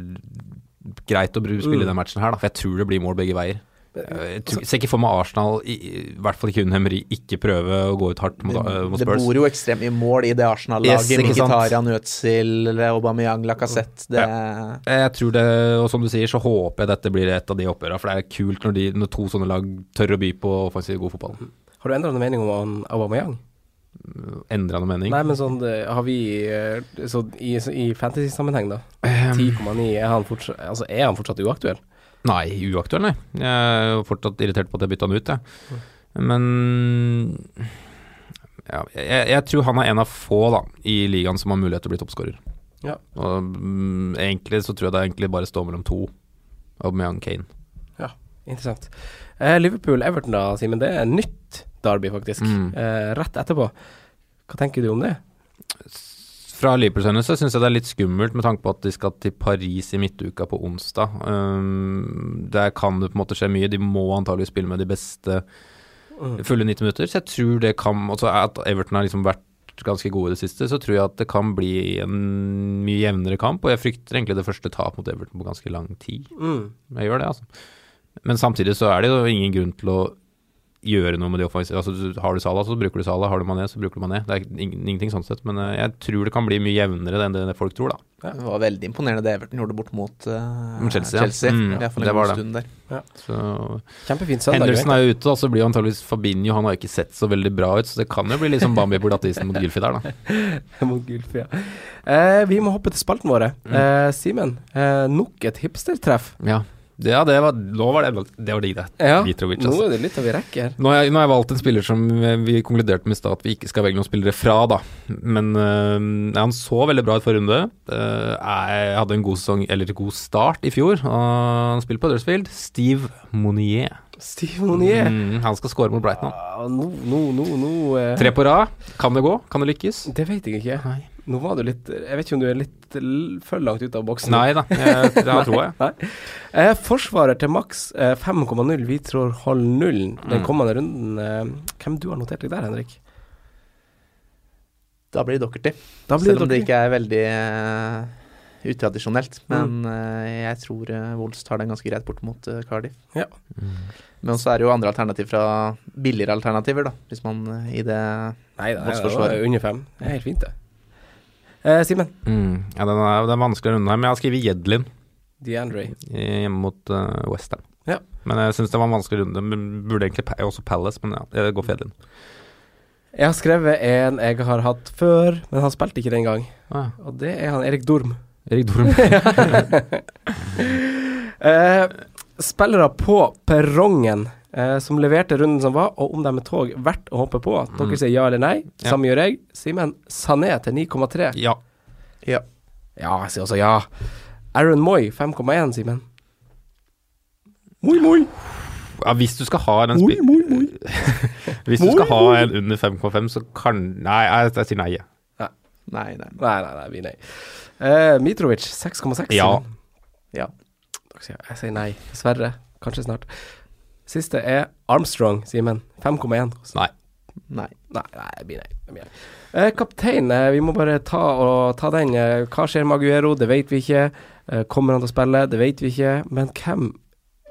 greit å spille i Mm. den matchen her, da. For jeg tror det blir mål begge veier. Jeg ser ikke for meg Arsenal, i, i hvert fall ikke under Emery, ikke prøve å gå ut hardt mot, uh, mot Det bor jo ekstremt mye mål i det Arsenal-laget. Yes, Mkhitarian, Özil, Aubameyang, Lacassette. Det Jeg tror det, og som du sier, så håper jeg dette blir et av de oppgjørene. For det er kult når, de, når to sånne lag tør å by på offensiv god fotball. Har du endra noen mening om Aubameyang? Endra noe mening. Nei, men sånn har vi eh, så I, i fantasy-sammenheng, da. Ehm, 10,9, er Altså, er han fortsatt uaktuell? Nei, uaktuell, nei. Jeg er fortsatt irritert på at jeg bytta han ut, jeg. Men ja, jeg, jeg tror han er en av få da i ligaen som har mulighet til å bli toppskårer. Ja. Og mm, egentlig så tror jeg det egentlig bare står mellom to. Aubameyang Kane. Ja, Interessant. Eh, Liverpool-Everton, da, Simen. Det er nytt derby, faktisk. Mm. Eh, rett etterpå. Hva tenker du om det? Fra Liverpool-øyne så syns jeg det er litt skummelt med tanke på at de skal til Paris i midtuka på onsdag. Um, der kan det på en måte skje mye. De må antagelig spille med de beste fulle 90 minutter. Så jeg tror det kan Altså at Everton har liksom vært ganske gode i det siste, så tror jeg at det kan bli en mye jevnere kamp. Og jeg frykter egentlig det første tap mot Everton på ganske lang tid. Mm. Jeg gjør det, altså. Men samtidig så er det jo ingen grunn til å gjøre noe med de offensive. Altså, har du Salah, så bruker du Salah. Har du Mané, så bruker du Mané. Det er ingenting sånn sett. Men eh, jeg tror det kan bli mye jevnere enn det folk tror, da. Det var veldig imponerende det Everton gjorde bort mot uh, Chelsea. Chelsea, ja. Mm, ja, det var det. Så Kjempefint søndag. Henderson er jo ute, og så blir jo antageligvis Fabinho Han har jo ikke sett så veldig bra ut, så det kan jo bli litt sånn Bambi på glattisen mot Gylfi der, da. Mot Gylfi, ja. Eh, vi må hoppe til spalten våre. Mm. Eh, Simen, eh, nok et hipstertreff. Ja, ja, det var Nå var det Det var digg, det. Ja, Mitrovic, nå altså. er det litt av vi rekker. Nå har, jeg, nå har jeg valgt en spiller som eh, vi konkluderte med i stad at vi ikke skal velge noen spillere fra, da. Men øh, han så veldig bra ut forrige runde. Uh, jeg hadde en god sesong, eller god start, i fjor. Og han spiller på Huddersfield. Steve Monier. Steve Monier. Mm, han skal score mot Brighton. Ah, nå, nå, nå, no. eh, Tre på rad. Kan det gå? Kan det lykkes? Det vet jeg ikke. Nei. Nå var du litt Jeg vet ikke om du er litt for langt ut av boksen. Nei da, jeg, det tror jeg. Nei. Eh, forsvarer til maks eh, 5,0. Vi tror hold nullen den Mm. kommende runden. Eh, hvem du har notert deg der, Henrik? Da blir det Dockerty. Selv om det ikke er veldig eh, utradisjonelt. Men Mm. eh, jeg tror uh, Wolves tar den ganske greit bort mot eh, Cardiff. Ja. Men så er det jo andre alternativ fra billigere alternativer, da. Hvis man eh, i det Nei, da forsvar. under fem. Det er helt fint, det. Eh, Simen, Mm. Ja, den er, det er vanskelig runde her, men jeg har skrevet Jedlin. DeAndre. hjemme mot uh, Westham. Ja. Men jeg syns det var en vanskelig runde. Burde egentlig pa også Palace, men ja, jeg går for Jedlin. Jeg har skrevet en jeg har hatt før, men han spilte ikke den gang. Ah, Og det er han Erik Dorm. Erik Dorm. Eh, spillere på perrongen eh, som leverte runden som var, og om de er tog verdt å hoppe på. Dere Mm. sier ja eller nei. Ja. Samme gjør jeg. Simen Sané til 9,3. ja. Ja. Ja, jeg sier også ja. Aaron Moy 5,1, Simen. Moi, moi. ja. Hvis du skal ha en Moi, spi- moi, moi. Hvis du skal ha en under 5,5, så kan Nei, jeg, jeg sier nei. Nei, nei. Nei, nei, nei, vi nei. Uh, Mitrovic 6,6. Ja. Ja. Jeg sier nei. Dessverre. Kanskje snart. Siste er Armstrong, Simen. 5,1. Nei. nei. Nei, nei, det blir nei. Det blir nei. Eh, kaptein, eh, vi må bare ta, og, ta den. Eh, hva skjer med Aguero? Det vet vi ikke. Eh, kommer han til å spille? Det vet vi ikke. Men hvem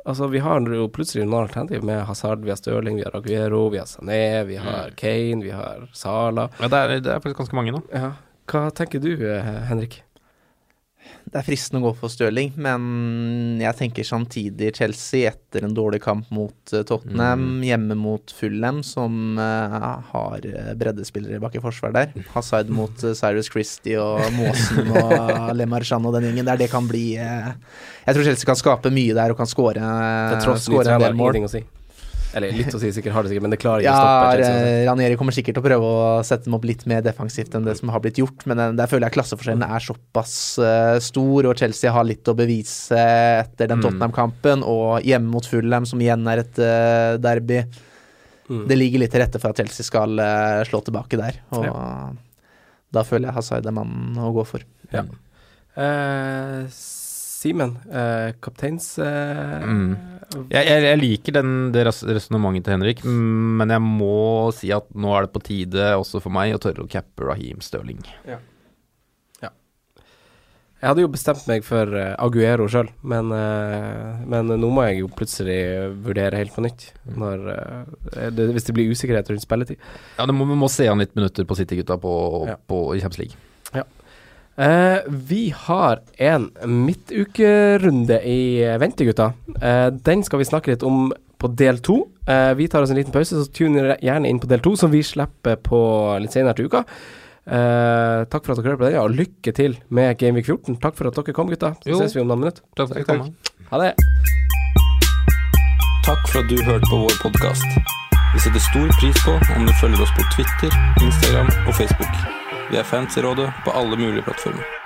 Altså, vi har jo plutselig noen alternativ med Hazard, vi har Stirling, vi har Aguero, vi har Sané, vi har Kane, vi har Sala. Ja, det, er, det er faktisk ganske mange nå. Ja. Hva tenker du, Henrik? Det er fristende å gå for Stirling, men jeg tenker samtidig Chelsea etter en dårlig kamp mot Tottenham, Tottenham, hjemme mot Fulham, som uh, har eh, breddespillere bak i forsvar der. Hazard mot uh, Cyrus Christie og Måsen og Le Marchand og den gjengen der. Det kan bli uh, Jeg tror Chelsea kan skape mye der og kan skåre skåre en del mål. Eller litt å si, sikkert har det sikkert, men det klarer ikke Ja, å stoppe altså. eh, Ranieri kommer sikkert til å prøve å sette dem opp litt mer defensivt enn det som har blitt gjort, men der føler jeg klasseforskjellen er såpass uh, stor, og Chelsea har litt å bevise etter den Mm. Tottenham-kampen, og hjemme mot Fulham, som igjen er et uh, derby. Mm. Det ligger litt til rette for at Chelsea skal uh, slå tilbake der, og da føler jeg Hazard er mannen å gå for. Ja. Eh, Simen, eh, kapteins... Eh, Mm. Jeg, jeg, jeg liker den, det resonnementet til Henrik, mm, men jeg må si at nå er det på tide også for meg å tørre å cappe Raheem Stirling. Jeg hadde jo bestemt meg for eh, Aguero sjøl, men, eh, men nå må jeg jo plutselig vurdere helt på nytt. Når, eh, hvis det blir usikkerhet rundt spilletid. Ja, det må, Vi må se an litt minutter på City-gutta på, Ja. på, i Champions League. Eh, vi har en midtukerunde i eh, vente, gutta. Uh, den skal vi snakke litt om på del to. Uh, vi tar oss en liten pause, så tuner gjerne inn på del to, som vi slipper på litt senere til uka. Eh, takk for at dere hører på den, ja, og lykke til med Gameweek 14. Takk for at dere kom, gutta. Så Jo. ses vi om noen minutter. Takk for at dere kom. Ha det. Takk for at du hørte på vår podkast. Vi setter stor pris på om du følger oss på Twitter, Instagram og Facebook. Vi er fans i rådet på alle mulige plattformer.